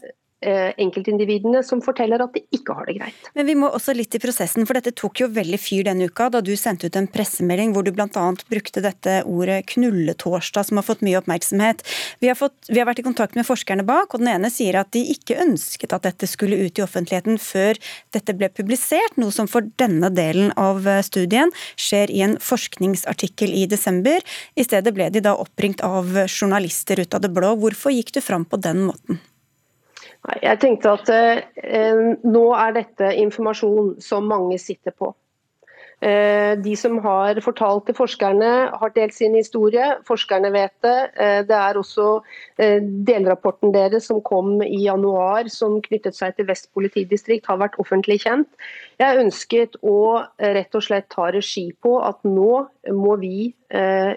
I: enkeltindividene som forteller at de ikke har det greit.
B: Men vi må også litt i prosessen, for dette tok jo veldig fyr denne uka da du sendte ut en pressemelding hvor du bl.a. brukte dette ordet 'knulletorsdag', som har fått mye oppmerksomhet. Vi har, fått, vi har, vært i kontakt med forskerne bak, og den ene sier at de ikke ønsket at dette skulle ut i offentligheten før dette ble publisert, noe som for denne delen av studien skjer i en forskningsartikkel i desember. I stedet ble de da oppringt av journalister ut av det blå. Hvorfor gikk du fram på den måten?
I: Jeg tenkte at eh, nå er dette informasjon som mange sitter på. Eh, de som har fortalt til forskerne, har delt sin historie. Forskerne vet det. Eh, det er også eh, delrapporten deres som kom i januar, som knyttet seg til Vest politidistrikt, har vært offentlig kjent. Jeg ønsket å eh, rett og slett ta regi på at nå må vi eh,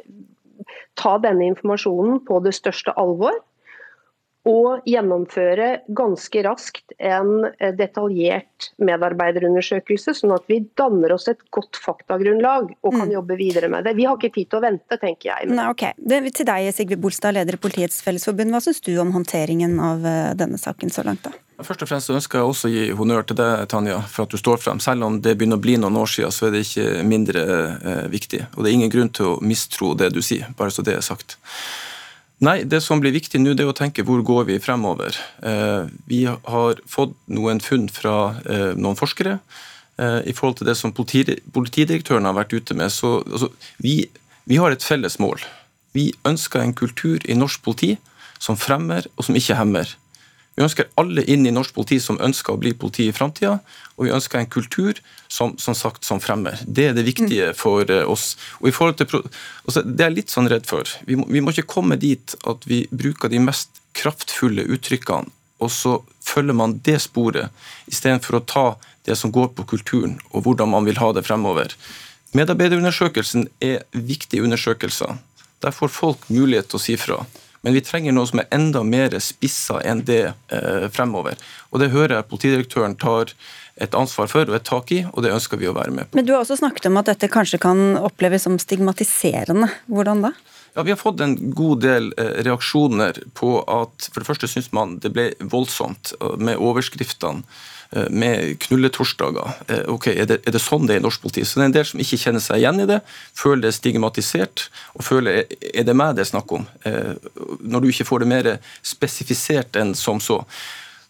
I: ta denne informasjonen på det største alvor og gjennomføre ganske raskt en eh, detaljert medarbeiderundersøkelse, sånn at vi danner oss et godt faktagrunnlag og kan mm. jobbe videre med det. Vi har ikke tid til å vente, tenker jeg.
B: Nei, ok. Det, til deg, Sigve Bolstad, leder i Politiets Fellesforbund. Hva syns du om håndteringen av eh, denne saken så langt? da?
J: Først og fremst ønsker jeg også å gi honnør til deg, Tanja, for at du står frem. Selv om det begynner å bli noen år siden, så er det ikke mindre eh, viktig. Og det er ingen grunn til å mistro det du sier, bare så det er sagt. Nei, Det som blir viktig nå, det er å tenke hvor går vi fremover. Eh, vi har fått noen funn fra eh, noen forskere eh, i forhold til det som politidirektøren har vært ute med. Så altså, vi, vi har et felles mål. Vi ønsker en kultur i norsk politi som fremmer og som ikke hemmer. Vi ønsker alle inn i norsk politi som ønsker å bli politi i framtida, og vi ønsker en kultur som, som, sagt, som fremmer. Det er det viktige mm. for eh, oss. Og i forhold til, altså, Det er jeg litt sånn redd for. Vi må, vi må ikke komme dit at vi bruker de mest kraftfulle uttrykkene, og så følger man det sporet, istedenfor å ta det som går på kulturen, og hvordan man vil ha det fremover. Medarbeiderundersøkelsen er viktige undersøkelser. Der får folk mulighet til å si fra. Men vi trenger noe som er enda mer spissa enn det eh, fremover. Og Det hører jeg politidirektøren tar et ansvar for og et tak i, og det ønsker vi å være med på.
B: Men Du har også snakket om at dette kanskje kan oppleves som stigmatiserende. Hvordan da?
J: Ja, Vi har fått en god del reaksjoner på at for det første syns man det ble voldsomt med overskriftene Eh, med knulletorsdager. Eh, ok, er det, er det, sånn det er i norsk politi? Så det er en del som ikke kjenner seg igjen i det, føler det er stigmatisert, og føler er det meg det er snakk om? Eh, når du ikke får det mer spesifisert enn som så.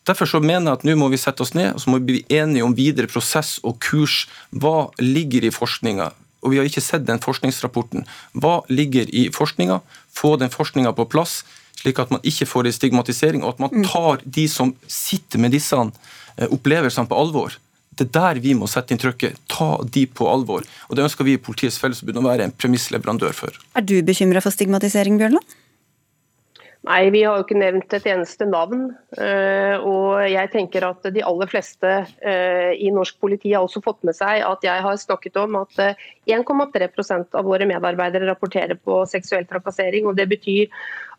J: Derfor så mener jeg at nå må vi sette oss ned og så må vi bli enige om videre prosess og kurs. Hva ligger i forskninga? Og vi har ikke sett den forskningsrapporten. Hva ligger i forskninga? Få den forskninga på plass, slik at man ikke får en stigmatisering, og at man mm. tar de som sitter med disse Eh, opplevelsene på alvor. Det er der vi må sette inn trykket. Ta de på alvor. Og Det ønsker vi i Politiets Fellesforbund å være en premissleverandør for.
B: Er du bekymra for stigmatisering, Bjørnland?
I: Nei, vi har jo ikke nevnt et eneste navn. Eh, og jeg tenker at de aller fleste eh, i norsk politi har også fått med seg at jeg har snakket om at 1,3% av våre medarbeidere rapporterer på seksuell trakassering. og Det betyr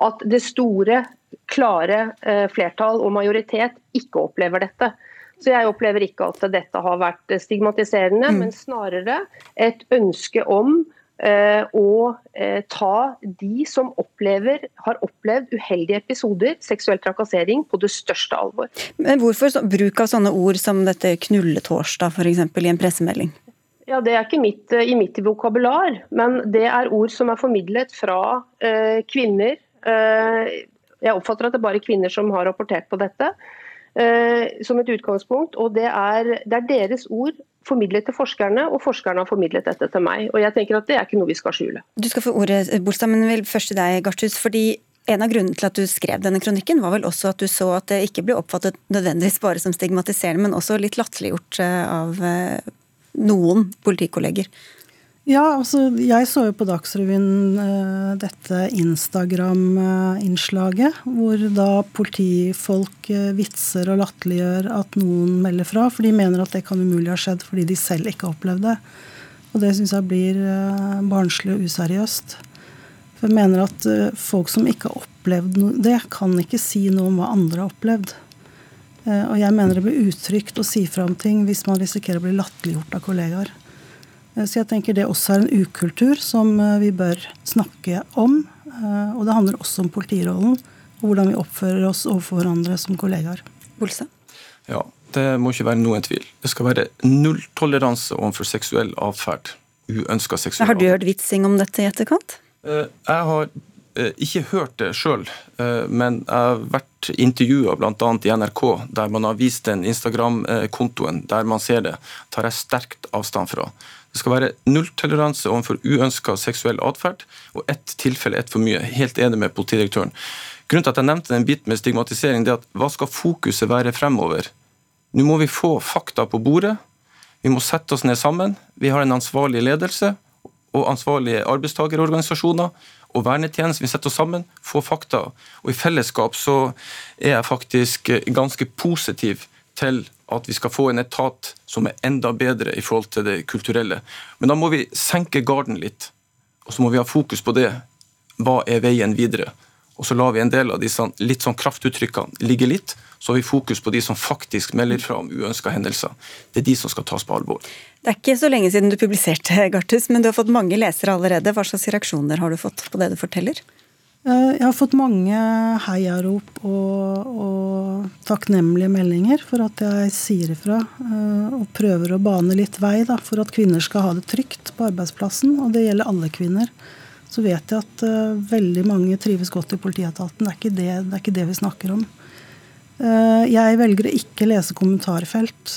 I: at det store, klare flertall og majoritet ikke opplever dette. Så jeg opplever ikke at dette har vært stigmatiserende, mm. men snarere et ønske om eh, å eh, ta de som opplever, har opplevd uheldige episoder, seksuell trakassering, på det største alvor.
B: Men Hvorfor så, bruk av sånne ord som dette knulletorsdag f.eks. i en pressemelding?
I: Ja, Det er ikke mitt, i mitt vokabular, men det er ord som er formidlet fra eh, kvinner. Eh, jeg oppfatter at det er bare kvinner som har rapportert på dette eh, som et utgangspunkt. og det er, det er, deres ord formidlet til forskerne, og forskerne har formidlet dette til meg. og jeg tenker at Det er ikke noe vi skal skjule.
B: Du skal få ordet, Bolstad, men vil først til deg, Garthus. fordi en av grunnene til at du skrev denne kronikken, var vel også at du så at det ikke ble oppfattet nødvendigvis bare som stigmatiserende, men også litt latterliggjort eh, av eh, noen politikolleger.
H: Ja, altså jeg så jo på Dagsrevyen uh, dette Instagram-innslaget, hvor da politifolk uh, vitser og latterliggjør at noen melder fra, for de mener at det kan umulig ha skjedd fordi de selv ikke har opplevd det. Og det syns jeg blir uh, barnslig og useriøst. For jeg mener at folk som ikke har opplevd noe, det, kan ikke si noe om hva andre har opplevd. Og jeg mener det blir utrygt å si fra om ting hvis man risikerer å bli latterliggjort av kollegaer. Eh, så jeg tenker det også er en ukultur som eh, vi bør snakke om. Eh, og det handler også om politirollen og hvordan vi oppfører oss overfor hverandre som kollegaer.
B: Bolse?
J: Ja, det må ikke være noen tvil. Det skal være nulltoleranse overfor seksuell atferd. Uønska seksuell
B: atferd. Har du hørt vitsing om dette i etterkant?
J: Jeg har ikke hørt det sjøl, men jeg har vært intervjua bl.a. i NRK, der man har vist den Instagram-kontoen der man ser det. tar jeg sterkt avstand fra. Det skal være nulltoleranse overfor uønska seksuell atferd, og ett tilfelle ett for mye. Helt enig med politidirektøren. Grunnen til at jeg nevnte den biten med stigmatisering, det er at hva skal fokuset være fremover? Nå må vi få fakta på bordet. Vi må sette oss ned sammen. Vi har en ansvarlig ledelse og ansvarlige arbeidstakerorganisasjoner og vernetjeneste. Vi setter oss sammen, får fakta. Og i fellesskap så er jeg faktisk ganske positiv til at vi skal få en etat som er enda bedre i forhold til det kulturelle. Men da må vi senke garden litt, og så må vi ha fokus på det. Hva er veien videre? Og så lar vi en del av disse litt sånn kraftuttrykkene ligge litt. Så har vi fokus på de som faktisk melder fra om uønska hendelser. Det er de som skal tas på alvor.
B: Det er ikke så lenge siden du publiserte, Gartus, men du har fått mange lesere allerede. Hva slags reaksjoner har du fått på det du forteller?
H: Eh, jeg har fått mange heiarop og, og, takknemlige meldinger for at jeg sier ifra. Eh, og prøver å bane litt vei da, for at kvinner skal ha det trygt på arbeidsplassen. Og det gjelder alle kvinner. Så vet jeg at uh, veldig mange trives godt i politietaten. Det er ikke det, det, er ikke det vi snakker om. Jeg velger å ikke lese kommentarfelt,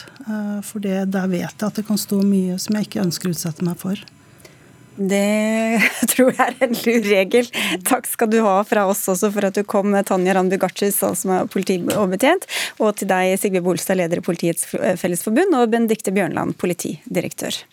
H: for det, der vet jeg at det kan stå mye som jeg ikke ønsker å utsette meg for.
B: Det (laughs) tror jeg er en lur regel. Takk skal du ha fra oss også for at du kom, Tanja Randby Gartschis, som er politioverbetjent, og til deg, Sigve Bolstad, leder i Politiets Fellesforbund, og Benedicte Bjørnland, politidirektør.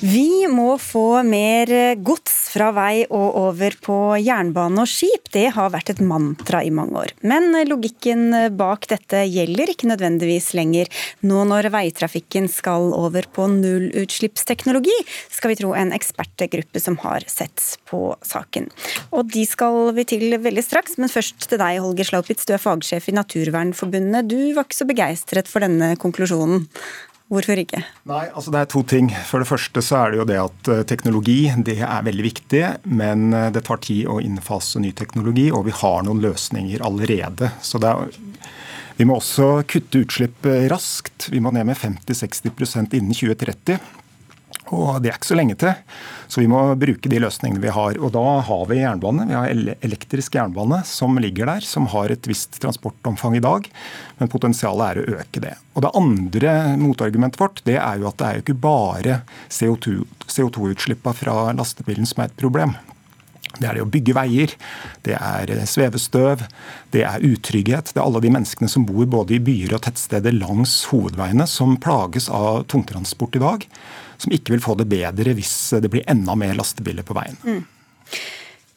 B: Vi må få mer gods fra vei og over på jernbane og skip. Det har vært et mantra i mange år. Men logikken bak dette gjelder ikke nødvendigvis lenger. Nå når veitrafikken skal over på nullutslippsteknologi, skal vi tro en ekspertgruppe som har sett på saken. Og de skal vi til veldig straks, men først til deg, Holger Slaupitz. Du er fagsjef i Naturvernforbundet. Du var ikke så begeistret for denne konklusjonen? Hvorfor ikke?
K: Nei, altså Det er to ting. For det første så er det jo det at eh, teknologi det er veldig viktig, men eh, det tar tid å innfase ny teknologi, og vi har noen løsninger allerede. Så det er, vi må også kutte utslipp raskt. Vi må ned med 50-60% innen 2030. Og det er ikke så lenge til. Så vi må bruke de løsningene vi har. Og da har vi jernbane. Vi har elektrisk jernbane som ligger der, som har et visst transportomfang i dag. Men potensialet er å øke det. Og det andre motargumentet vårt det er jo at det er jo ikke bare CO2-utslippa CO2 fra lastebilen som er et problem. Det er det å bygge veier, det er svevestøv, det er utrygghet. Det er alle de menneskene som bor både i byer og tettsteder langs hovedveiene, som plages av tungtransport i dag som ikke vil få det bedre hvis det blir enda mer lastebiler på veien. Mm.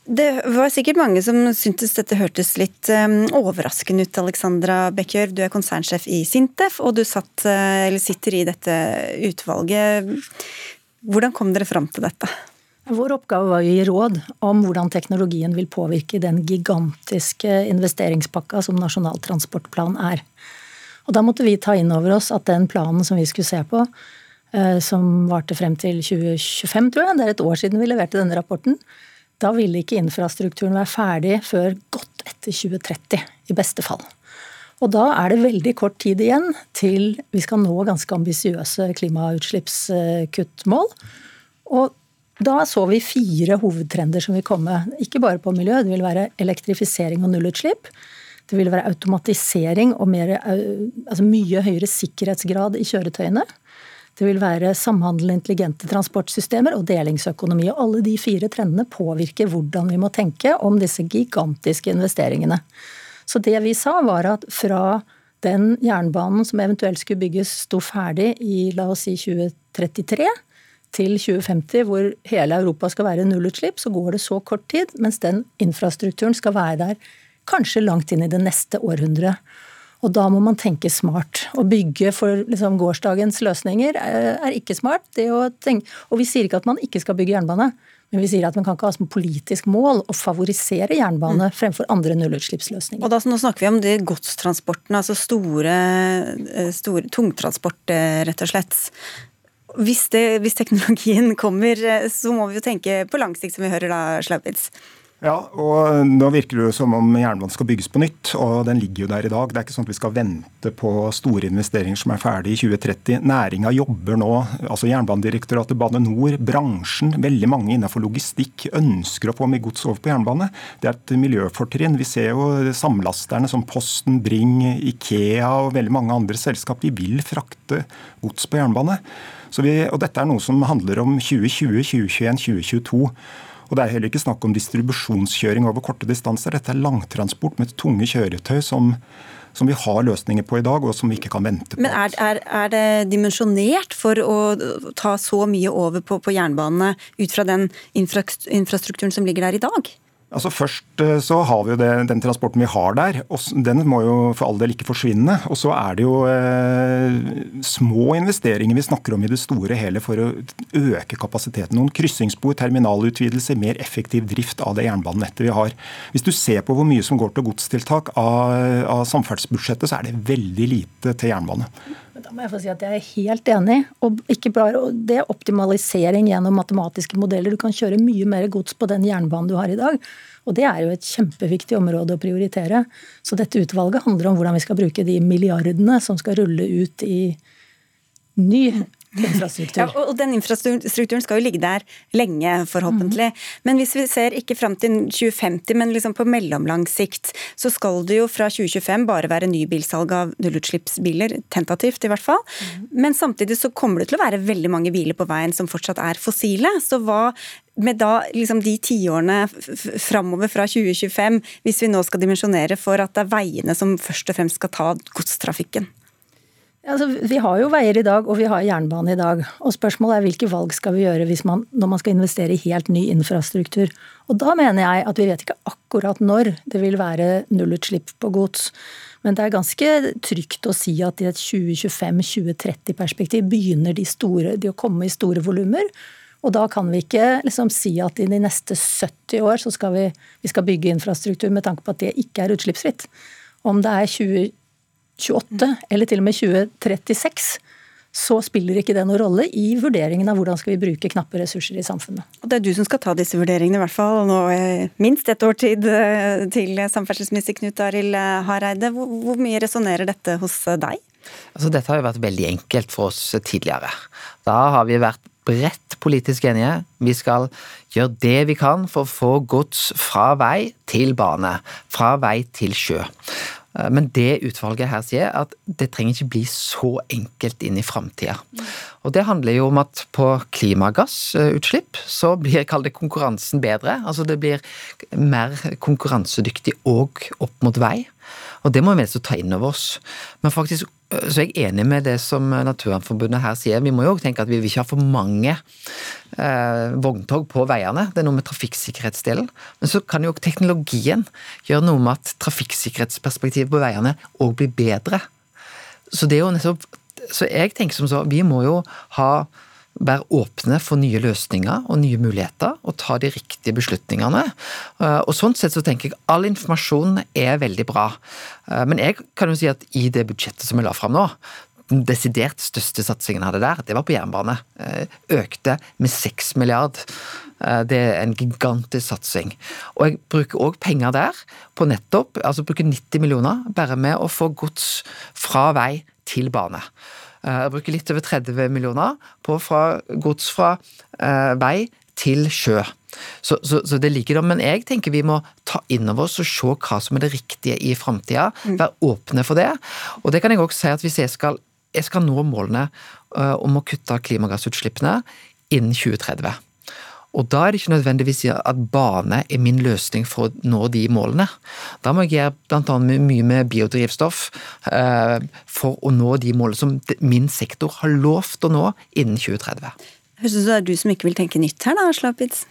B: Det var sikkert mange som syntes dette hørtes litt um, overraskende ut, Alexandra Bekkjør. Du er konsernsjef i Sintef, og du satt, uh, sitter i dette utvalget. Hvordan kom dere fram til dette?
L: Vår oppgave var å gi råd om hvordan teknologien vil påvirke den gigantiske investeringspakka som Nasjonal transportplan er. Og Da måtte vi ta inn over oss at den planen som vi skulle se på, Eh, som varte frem til 2025, tror jeg. Det er et år siden vi leverte denne rapporten. Da ville ikke infrastrukturen være ferdig før godt etter 2030, i beste fall. Og da er det veldig kort tid igjen til vi skal nå ganske ambisiøse klimautslippskuttmål. Og da så vi fire hovedtrender som vil komme. Ikke bare på miljø, det vil være elektrifisering og nullutslipp. Det vil være automatisering og mer, eh, altså mye høyere sikkerhetsgrad i kjøretøyene. Det vil være samhandlende intelligente transportsystemer og delingsøkonomi. og Alle de fire trendene påvirker hvordan vi må tenke om disse gigantiske investeringene. Så det vi sa var at fra den jernbanen som eventuelt skulle bygges sto ferdig i la oss si 2033 til 2050 hvor hele Europa skal være nullutslipp, så går det så kort tid, mens den infrastrukturen skal være der kanskje langt inn i det neste århundret. Og da må man tenke smart. Å bygge for liksom, gårsdagens løsninger eh, er ikke smart. Og vi sier ikke at man ikke skal bygge jernbane. Men vi sier at man kan ikke ha som politisk mål å favorisere jernbane mm. fremfor andre nullutslippsløsninger.
B: Og da, Nå snakker vi om det godstransportene, altså store, eh, store tungtransport, eh, rett og slett. Hvis, det, hvis, teknologien kommer, så må vi jo tenke på lang sikt, som vi hører da, Slaupitz.
K: Ja, og nå virker det jo som om jernbanen skal bygges på nytt, og den ligger jo der i dag. Det er ikke sånn at vi skal vente på store investeringer som er ferdig i 2030. Næringa jobber nå, altså Jernbanedirektoratet, Bane Nor, bransjen, veldig mange innenfor logistikk ønsker å få mye gods over på jernbane. Det er et miljøfortrinn. Vi ser jo samlasterne som Posten, Bring, Ikea og veldig mange andre selskap. De vil frakte gods på jernbane. Vi, og dette er noe som handler om 2020, 2021, 2022. Og Det er heller ikke snakk om distribusjonskjøring over korte distanser. Dette er langtransport med tunge kjøretøy som, som vi har løsninger på i dag, og som vi ikke kan vente på.
B: Men Er, er, er det dimensjonert for å ta så mye over på, på jernbanene ut fra den infrastrukturen som ligger der i dag?
K: Altså Først eh, så har vi jo det, den transporten vi har der. og Den må jo for all del ikke forsvinne. Og så er det jo eh, små investeringer vi snakker om i det store hele for å øke kapasiteten. Noen kryssingsspor, terminalutvidelse, mer effektiv drift av det jernbanenettet vi har. Hvis du ser på hvor mye som går til godstiltak av, av samferdselsbudsjettet, så er det veldig lite til jernbane.
L: Må jeg få si at jeg er helt enig. Og ikke bare, det er optimalisering gjennom matematiske modeller. Du kan kjøre mye mer gods på den jernbanen du har i dag. Og det er jo et kjempeviktig område å prioritere. Så dette utvalget handler om hvordan vi skal bruke de milliardene som skal rulle ut i ny infrastruktur.
B: Ja, og den infrastrukturen skal jo ligge der lenge, forhåpentlig. Mm. Men hvis vi ser ikke fram til 2050, men liksom på mellomlang sikt, så skal det jo fra 2025 bare være nybilsalg av nullutslippsbiler, tentativt i hvert fall. Mm. Men samtidig så kommer det til å være veldig mange biler på veien som fortsatt er fossile. Så hva med da liksom de tiårene framover fra 2025, hvis vi nå skal dimensjonere for at det er veiene som først og fremst skal ta godstrafikken?
L: Altså, vi har jo veier i dag, og vi har jernbane i dag. Og spørsmålet er hvilke valg skal vi gjøre man, når man skal investere i helt ny infrastruktur. Og da mener jeg at vi vet ikke akkurat når det vil være nullutslipp på gods. Men det er ganske trygt å si at i et 2025-2030-perspektiv begynner de, store, de, å komme i store volumer. Og da kan vi ikke liksom si at i de neste 70 år så skal vi, vi skal bygge infrastruktur med tanke på at det ikke er utslippsfritt. Om det er 20 28, eller til og med 2036, så spiller ikke det noen rolle i vurderingen av hvordan skal vi bruke knappe ressurser i samfunnet.
B: Og Det er du som skal ta disse vurderingene, i hvert fall nå minst et år tid eh, til samferdselsminister Knut Arild Hareide. Hvor, hvor mye resonnerer dette hos deg?
M: Altså, dette har jo vært veldig enkelt for oss tidligere. Da har vi vært bredt politisk enige. Vi skal gjøre det vi kan for å få gods fra vei til bane, fra vei til sjø. Eh, men det utvalget her sier, at det trenger ikke bli så enkelt inn i framtida. Og det handler jo om at på klimagassutslipp så blir kall det konkurransen bedre. Altså det blir mer konkurransedyktig òg opp mot vei. Og det må vi ta inn over oss. Men faktisk så er jeg enig med det som Naturvernforbundet her sier. Vi må jo tenke at vi vil ikke ha for mange eh, vogntog på veiene. Det er noe med trafikksikkerhetsdelen. Men så kan jo teknologien gjøre noe med at trafikksikkerhetsperspektivet på veiene òg blir bedre. Så det er jo nettopp Så jeg tenker som så, vi må jo ha være åpne for nye løsninger og nye muligheter, og ta de riktige beslutningene. Eh, og Sånn sett så tenker jeg all informasjon er veldig bra. Eh, men jeg kan jo si at i det budsjettet som vi la fram nå, den desidert største satsingen hadde der, det var på jernbane. Eh, økte med 6 milliard. Det er en gigantisk satsing. Og jeg bruker òg penger der på nettopp, altså bruker 90 millioner bare med å få gods fra vei til bane. Jeg eh, bruker litt over 30 millioner på fra gods fra eh, vei til sjø. Så, så, så, det ligger der. Men jeg tenker vi må ta inn over oss og se hva som er det riktige i framtida. Mm. Være åpne for det. Og det kan jeg også si at hvis jeg skal, jeg skal nå målene uh, om å kutte klimagassutslippene innen 2030 og da er det ikke nødvendigvis at bane er min løsning for å nå de målene. Da må jeg gjøre bl.a. mye med biodrivstoff eh, for å nå de målene som min sektor har lovt å nå innen 2030.
B: Høres ut som det er du som ikke vil tenke nytt her, da, Slapitz?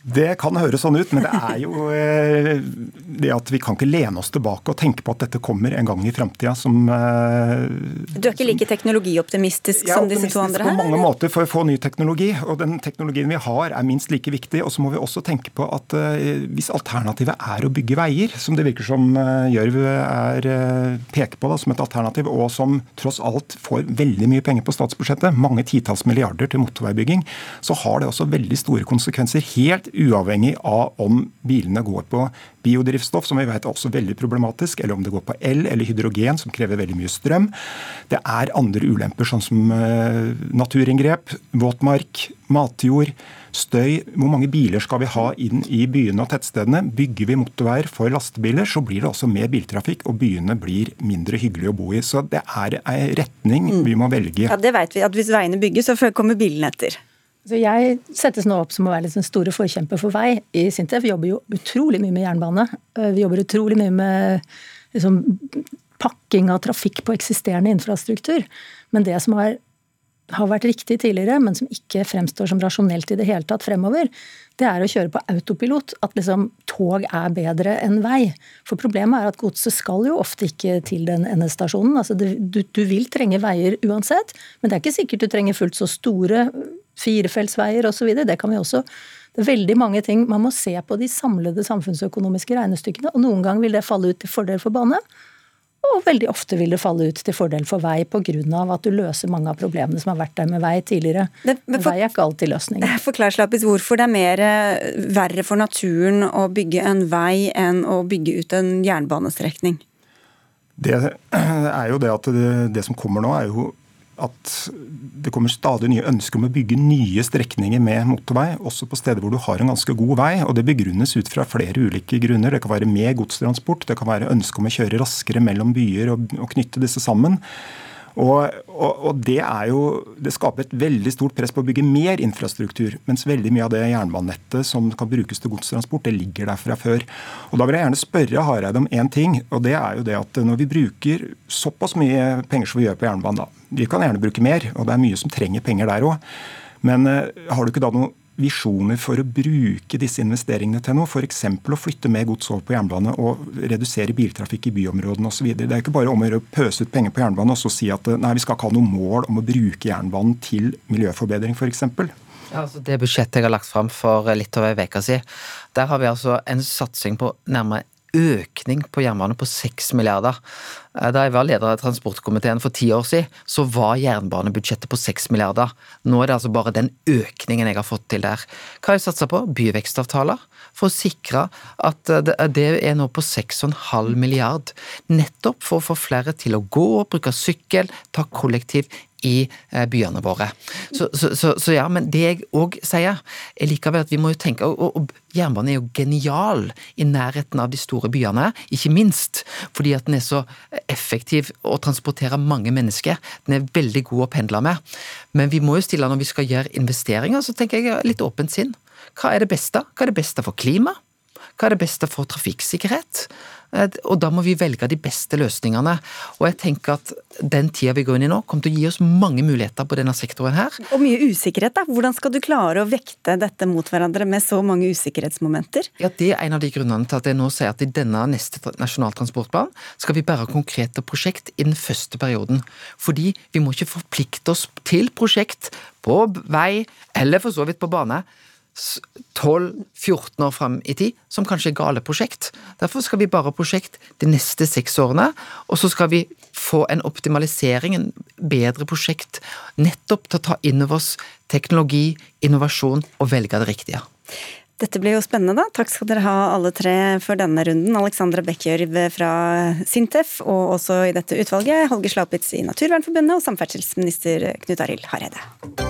K: Det kan høres sånn ut, men det er jo eh, det at vi kan ikke lene oss tilbake og tenke på at dette kommer en gang i framtida som
B: eh, Du er ikke like teknologioptimistisk som disse to andre
K: her? på mange måter for å få ny teknologi. Og den teknologien vi har er minst like viktig. Og så må vi også tenke på at eh, hvis alternativet er å bygge veier, som det virker som Gjørv er, peker på da, som et alternativ, og som tross alt får veldig mye penger på statsbudsjettet, mange titalls milliarder til motorveibygging, så har det også veldig store konsekvenser. helt uavhengig av om bilene går på biodrivstoff, som vi vet er også veldig problematisk, eller om det går på el eller hydrogen, som krever veldig mye strøm. Det er andre ulemper, sånn som uh, naturinngrep, våtmark, matjord, støy. Hvor mange biler skal vi ha inn i byene og tettstedene? Bygger vi motorveier for lastebiler, så blir det også mer biltrafikk, og byene blir mindre hyggelige å bo i. Så det er en retning mm. vi må velge.
B: Ja, Det vet vi, at hvis veiene bygges, så kommer bilene etter.
L: Så jeg settes nå opp som å være sånn store forkjemper for vei. I Sintef Vi jobber jo utrolig mye med jernbane. Eh, vi jobber utrolig mye med liksom, pakking av trafikk på eksisterende infrastruktur. Men det som har, har vært riktig tidligere, men som ikke fremstår som rasjonelt i det hele tatt fremover, det er å kjøre på autopilot. At liksom tog er bedre enn vei. For problemet er at godset skal jo ofte ikke til den endestasjonen. Altså, du, du, vil trenge veier uansett, men det er ikke sikkert du trenger fullt så store firefeltsveier osv. Det kan vi også det er veldig mange ting. Man må se på de samlede samfunnsøkonomiske regnestykkene. og Noen ganger vil det falle ut til fordel for bane, og veldig ofte vil det falle ut til fordel for vei pga. at du løser mange av problemene som har vært der med vei tidligere. Det, men for, vei er ikke alltid løsningen. (laughs)
B: Forklar Slappis, hvorfor det er mer eh, verre for naturen å bygge en vei enn å bygge ut en jernbanestrekning?
K: Det er jo det at det, det som kommer nå, er jo at det kommer stadig nye ønsker om å bygge nye strekninger med motorvei, også på steder hvor du har en ganske god vei. og Det begrunnes ut fra flere ulike grunner. Det kan være med godstransport, det kan være ønske om å kjøre raskere mellom byer og, og knytte disse sammen. Og, og, og, Det er jo, det skaper et veldig stort press på å bygge mer infrastruktur. Mens veldig mye av det jernbanenettet som kan brukes til godstransport, det ligger der fra før. Og Da vil jeg gjerne spørre Hareide om én ting. og det er jo det at Når vi bruker såpass mye penger som vi gjør på jernbanen, da, vi kan gjerne bruke mer, og det er mye som trenger penger der òg. Men uh, har du ikke da noen visjoner for å bruke disse investeringene til noe? F.eks. å flytte mer gods over på jernbane og redusere biltrafikk i byområdene osv. Det er ikke bare om å pøse ut penger på jernbane og så si at nei, vi skal ikke ha noe mål om å bruke jernbanen til miljøforbedring f.eks.
M: Ja, altså det budsjettet jeg har lagt fram for litt over ei uke siden, der har vi altså en satsing på nærmere økning på jernbane på 6 milliarder. Eh, da jeg var leder av transportkomiteen for ti år siden, så var jernbanebudsjettet på 6 milliarder. Nå er det altså bare den økningen jeg har fått til der. Hva har jeg satsa på? Byvekstavtaler. For å sikre at det er nå på 6,5 milliard. Nettopp for å få flere til å gå, bruke sykkel, ta kollektiv i eh, byene våre. Så, så, så, så ja, men det jeg òg sier, er likevel at vi må jo tenke og, og, jernbanen er jo genial i nærheten av de store byene, ikke minst fordi at den er så effektiv å transportere mange mennesker. Den er veldig god å pendle med. Men vi må jo stille når vi skal gjøre investeringer, så tenker jeg litt åpent sinn. Hva er det beste? Hva er det beste for klima? Hva er det beste for trafikksikkerhet? Eh, og da må vi velge de beste løsningene. Og jeg tenker at den tida vi går inn i nå, kommer til å gi oss mange muligheter på denne sektoren her.
B: Og mye usikkerhet, da. Hvordan skal du klare å vekte dette mot hverandre med så mange usikkerhetsmomenter?
M: Ja, Det er en av de grunnene til at jeg nå sier at i denne neste Nasjonal transportplan skal vi bære konkrete prosjekt i den første perioden. Fordi vi må ikke forplikte oss til prosjekt på vei, eller for så vidt på bane 12-14 år fram i tid, som kanskje er gale prosjekt. Derfor skal vi bare ha prosjekt de neste seks årene, og så skal vi få en optimalisering, en bedre prosjekt, nettopp til å ta inn over oss teknologi, innovasjon og velge det riktige.
B: Dette blir jo spennende, da. Takk skal dere ha alle tre for denne runden. Alexandra Bekkjørv fra Sintef, og også i dette utvalget Holger Slaupitz i Naturvernforbundet og samferdselsminister Knut Arild Hareide.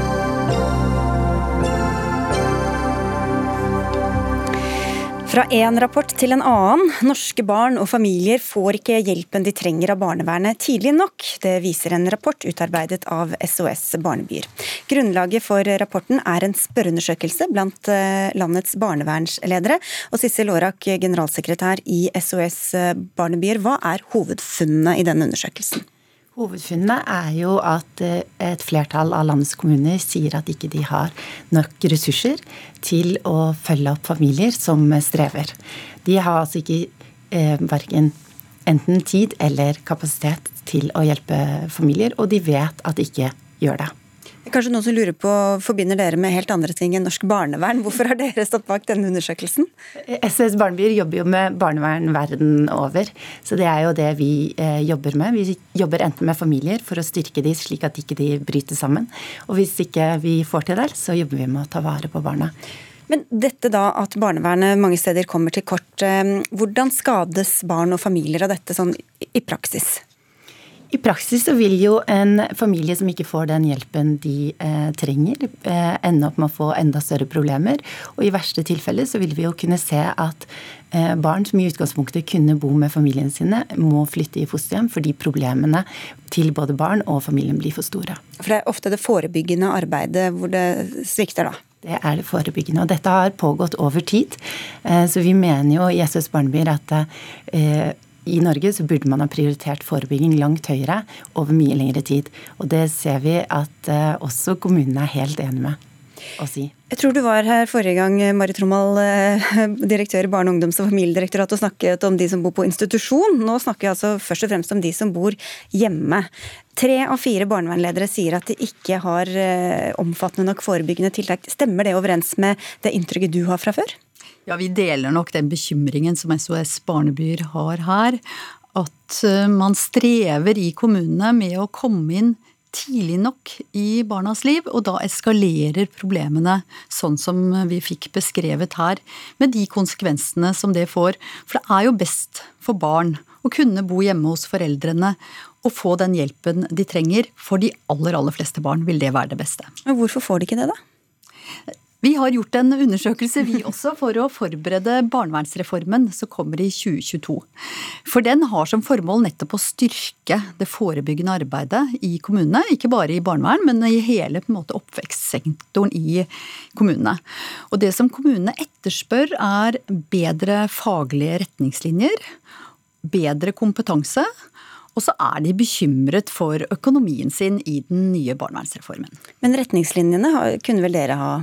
B: Fra én rapport til en annen. Norske barn og familier får ikke hjelpen de trenger av barnevernet tidlig nok. Det viser en rapport utarbeidet av SOS Barnebyer. Grunnlaget for rapporten er en spørreundersøkelse blant eh, landets barnevernsledere. Og Sissel Aarak, generalsekretær i SOS Barnebyer, hva er hovedfunnene i denne undersøkelsen?
N: Hovedfunnene er jo at eh, et flertall av landets kommuner sier at ikke de har nok ressurser til å følge opp familier som strever. De har altså ikke eh, verken enten tid eller kapasitet til å hjelpe familier, og de vet at de ikke gjør det.
B: Kanskje noen som lurer på, Forbinder dere med helt andre ting enn norsk barnevern? Hvorfor har dere stått bak denne undersøkelsen?
N: SOS Barnebyer jobber jo med barnevern verden over. Så det er jo det vi eh, jobber med. Vi jobber enten med familier for å styrke de slik at ikke de bryter sammen. Og hvis ikke vi får til det, så jobber vi med å ta vare på barna.
B: Men dette da at barnevernet mange steder kommer til kort, eh, hvordan skades barn og familier av dette sånn i praksis?
N: I praksis så vil jo en familie som ikke får den hjelpen de eh, trenger, eh, ende opp med å få enda større problemer. Og i verste tilfelle så vil vi jo kunne se at eh, barn som i utgangspunktet kunne bo med familiene sine, må flytte i fosterhjem fordi problemene til både barn og familien blir for store.
B: For det er ofte det forebyggende arbeidet hvor det svikter, da?
N: Det er det forebyggende. Og dette har pågått over tid. Eh, så vi mener jo i SOS Barnebyer at eh, i Norge så burde man ha prioritert forebygging langt høyere over mye lengre tid. Og det ser vi at uh, også kommunene er helt enig med å si.
B: Jeg tror du var her forrige gang, Marit Rommald, eh, (laughs) direktør i Barne-, ungdoms- og familiedirektoratet, og snakket om de som bor på institusjon. Nå snakker vi altså først og fremst om de som bor hjemme. Tre av fire barnevernledere sier at de ikke har eh, omfattende nok forebyggende tiltak. Stemmer det overens med det inntrykket du har fra før?
O: Ja, vi deler nok den bekymringen som SOS Barnebyer har her. At eh, man strever i kommunene med å komme inn tidlig nok i barnas liv, og da eskalerer problemene sånn som vi fikk beskrevet her, med de konsekvensene som det får. For det er jo best for barn å kunne bo hjemme hos foreldrene og få den hjelpen de trenger. For de aller, aller fleste barn vil det være det beste.
B: Hvorfor får de ikke det, da?
O: Vi har gjort en undersøkelse vi også for å forberede barnevernsreformen som kommer i 2022. For den har som formål nettopp å styrke det forebyggende arbeidet i kommunene. Ikke bare i barnevern, men i hele måte, oppvekstsektoren i kommunene. Og det som kommunene etterspør er bedre faglige retningslinjer, bedre kompetanse. Og så er de bekymret for økonomien sin i den nye barnevernsreformen.
B: Men retningslinjene kunne vel dere ha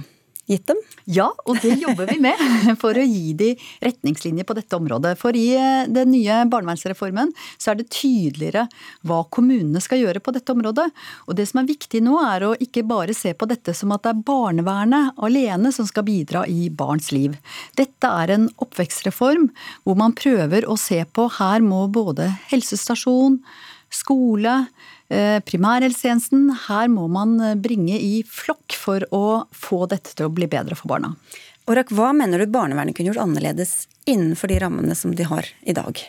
B: gitt dem?
O: Ja, og det jobber vi med (laughs) for å gi de retningslinjer på dette området. For i eh, den nye barnevernsreformen så er det tydeligere hva kommunene skal gjøre på dette området. Og det som er viktig nå er å ikke bare se på dette som at det er barnevernet alene som skal bidra i barns liv. Dette er en oppvekstreform hvor man prøver å se på her må både helsestasjon, skole, Eh, primærhelsetjenesten. Her må man eh, bringe i flokk for å få dette til å bli bedre for barna.
B: Orak, hva mener du barnevernet kunne gjort annerledes innenfor de rammene som de har i dag?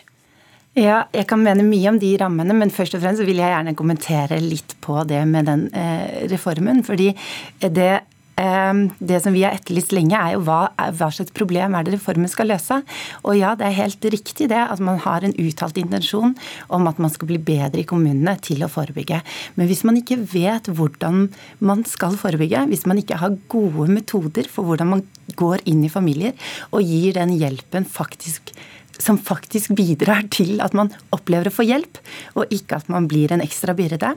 N: Ja, jeg kan mene mye om de rammene, men først og fremst vil jeg gjerne kommentere litt på det med den eh, reformen. Fordi det det som vi har etterlyst lenge, er jo hva, hva, slags problem er det reformen skal løse. Og ja, det er helt riktig det at man har en uttalt intensjon om at man skal bli bedre i kommunene til å forebygge. Men hvis man ikke vet hvordan man skal forebygge, hvis man ikke har gode metoder for hvordan man går inn i familier og gir den hjelpen faktisk som faktisk bidrar til at man opplever å få hjelp, og ikke at man blir en ekstra byrde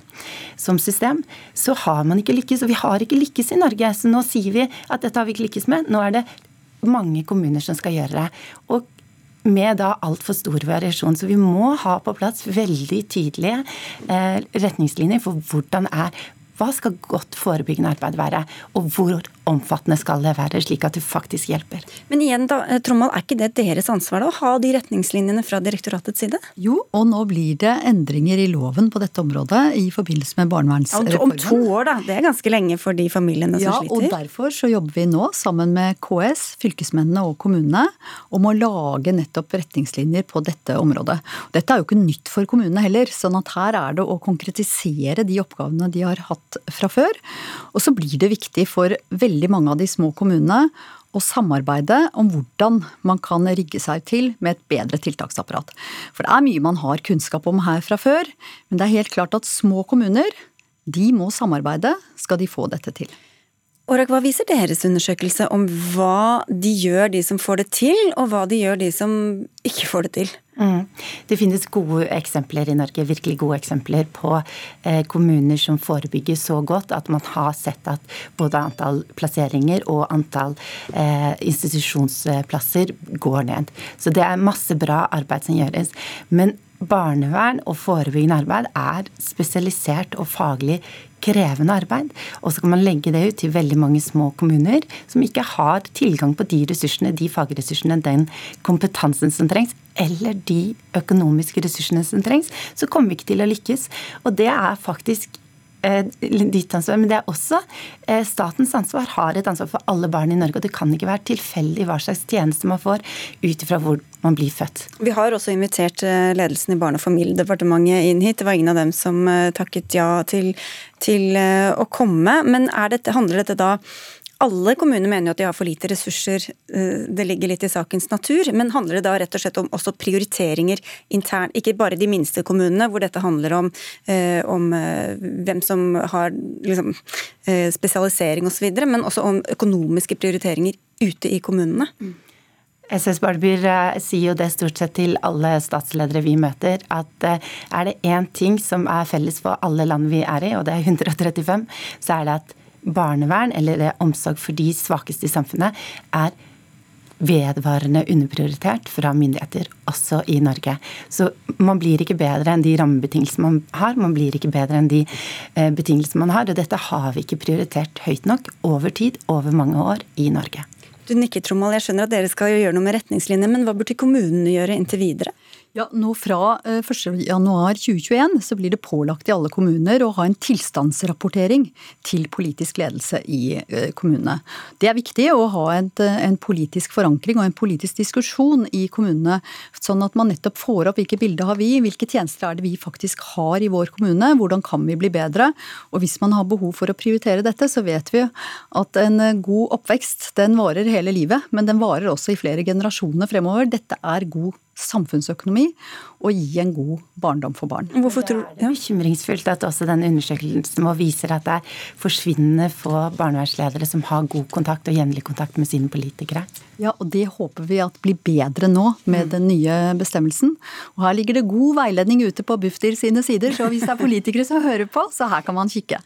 N: som system, så har man ikke lykkes. Og vi har ikke lykkes i Norge. Så nå sier vi at dette har vi ikke lykkes med. Nå er det mange kommuner som skal gjøre det. Og med da altfor stor variasjon. Så vi må ha på plass veldig tydelige eh, retningslinjer for hvordan er hva skal godt forebyggende arbeid være, og hvor omfattende skal det være, slik at det faktisk hjelper.
B: Men igjen, da, eh, Trommal, er ikke det deres ansvar da, å ha de retningslinjene fra direktoratets side?
O: Jo, og nå blir det endringer i loven på dette området i forbindelse med barnevernsreformen.
B: Om to år, da. Det er ganske lenge for de familiene som
O: ja,
B: sliter.
O: Ja, og derfor så jobber vi nå sammen med KS, fylkesmennene og kommunene om å lage nettopp retningslinjer på dette området. Dette er jo ikke nytt for kommunene heller, sånn at her er det å konkretisere de oppgavene de har hatt fra før. Og så blir det viktig for veldig mange av de små kommunene å samarbeide om hvordan man kan rigge seg til med et bedre tiltaksapparat. For det er mye man har kunnskap om her fra før, men det er helt klart at små kommuner de må samarbeide skal de få dette til.
B: Orak, hva viser deres undersøkelse om hva de gjør, de som får det til, og hva de gjør, de som ikke får det til?
N: Mm. Det finnes gode eksempler i Norge, virkelig gode eksempler på eh, kommuner som forebygger så godt at man har sett at både antall plasseringer og antall eh, institusjonsplasser går ned. Så det er masse bra arbeid som gjøres. Men barnevern og forebyggende arbeid er spesialisert og faglig krevende arbeid. Og så kan man legge det ut til veldig mange små kommuner som ikke har tilgang på de ressursene, de fagressursene, den kompetansen som trengs, eller de økonomiske ressursene som trengs, så kommer vi ikke til å lykkes. Og det er faktisk ditt ansvar, men det er også eh, statens ansvar. Har et ansvar for alle barn i Norge. Og det kan ikke være tilfeldig hva slags tjeneste man får ut ifra hvor man blir født.
B: Vi har også invitert eh, ledelsen i Barne- og familiedepartementet inn hit. Det var ingen av dem som takket ja til, til å komme. Men dette, handler dette da alle kommuner mener jo at de har for lite ressurser, eh, det ligger litt i sakens natur. Men handler det da rett og slett om også prioriteringer internt, ikke bare de minste kommunene, hvor dette handler om, eh, om eh, hvem som har liksom, spesialisering osv., men også om økonomiske prioriteringer ute i kommunene?
N: SS Barbyr sier jo det stort sett til alle statsledere vi møter, at er det én ting som er felles for alle land vi er i, og det er 135, så er det at barnevern eller omsorg for de svakeste i samfunnet er vedvarende underprioritert fra myndigheter, også i Norge. Så man blir ikke bedre enn de rammebetingelsene man har, man blir ikke bedre enn de eh, betingelsene man har. Og dette har vi ikke prioritert høyt nok over tid, over mange år, i Norge.
B: Du nikker, Trommel. Jeg skjønner at dere skal gjøre noe med retningslinjer, men hva burde kommunene gjøre inntil videre?
O: Ja, nå Fra 1.1.2021 eh, så blir det pålagt i alle kommuner å ha en tilstandsrapportering til politisk ledelse i eh, kommunene. Det er viktig å ha eh, en politisk forankring og en politisk diskusjon i kommunene, sånn at man nettopp får opp hvilke bilder har vi, hvilke tjenester er det vi faktisk har i vår kommune, hvordan kan vi bli bedre. Og hvis man har behov for å prioritere dette, så vet vi at en god oppvekst den varer hele livet, men den varer også i flere generasjoner fremover. Dette er god samfunnsøkonomi og gi en god barndom for barn.
N: Hvorfor tror Det er bekymringsfullt at også den undersøkelsen viser at det er forsvinnende få barnevernsledere som har god kontakt og jevnlig kontakt med sine politikere.
O: Ja, og det håper vi at blir bedre nå med den nye bestemmelsen. Og her ligger det god veiledning ute på Bufdir sine sider, så hvis det er politikere som hører på, så her kan man kikke.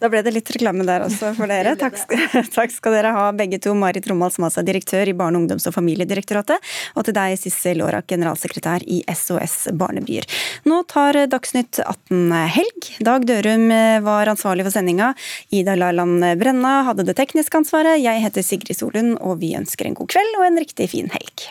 B: Da ble det litt reklame der også for dere. Takk, (laughs) takk skal dere ha begge to. Marit Rommald, som altså er direktør i Barne-, ungdoms- og familiedirektoratet, og til deg, Sissel Aarak, generalsekretær i SOS Barnebyer. Nå tar Dagsnytt 18 helg. Dag Dørum var ansvarlig for sendinga. Ida Laland Brenna hadde det tekniske ansvaret. Jeg heter Sigrid Solund, og vi ønsker en god kveld og en riktig fin helg.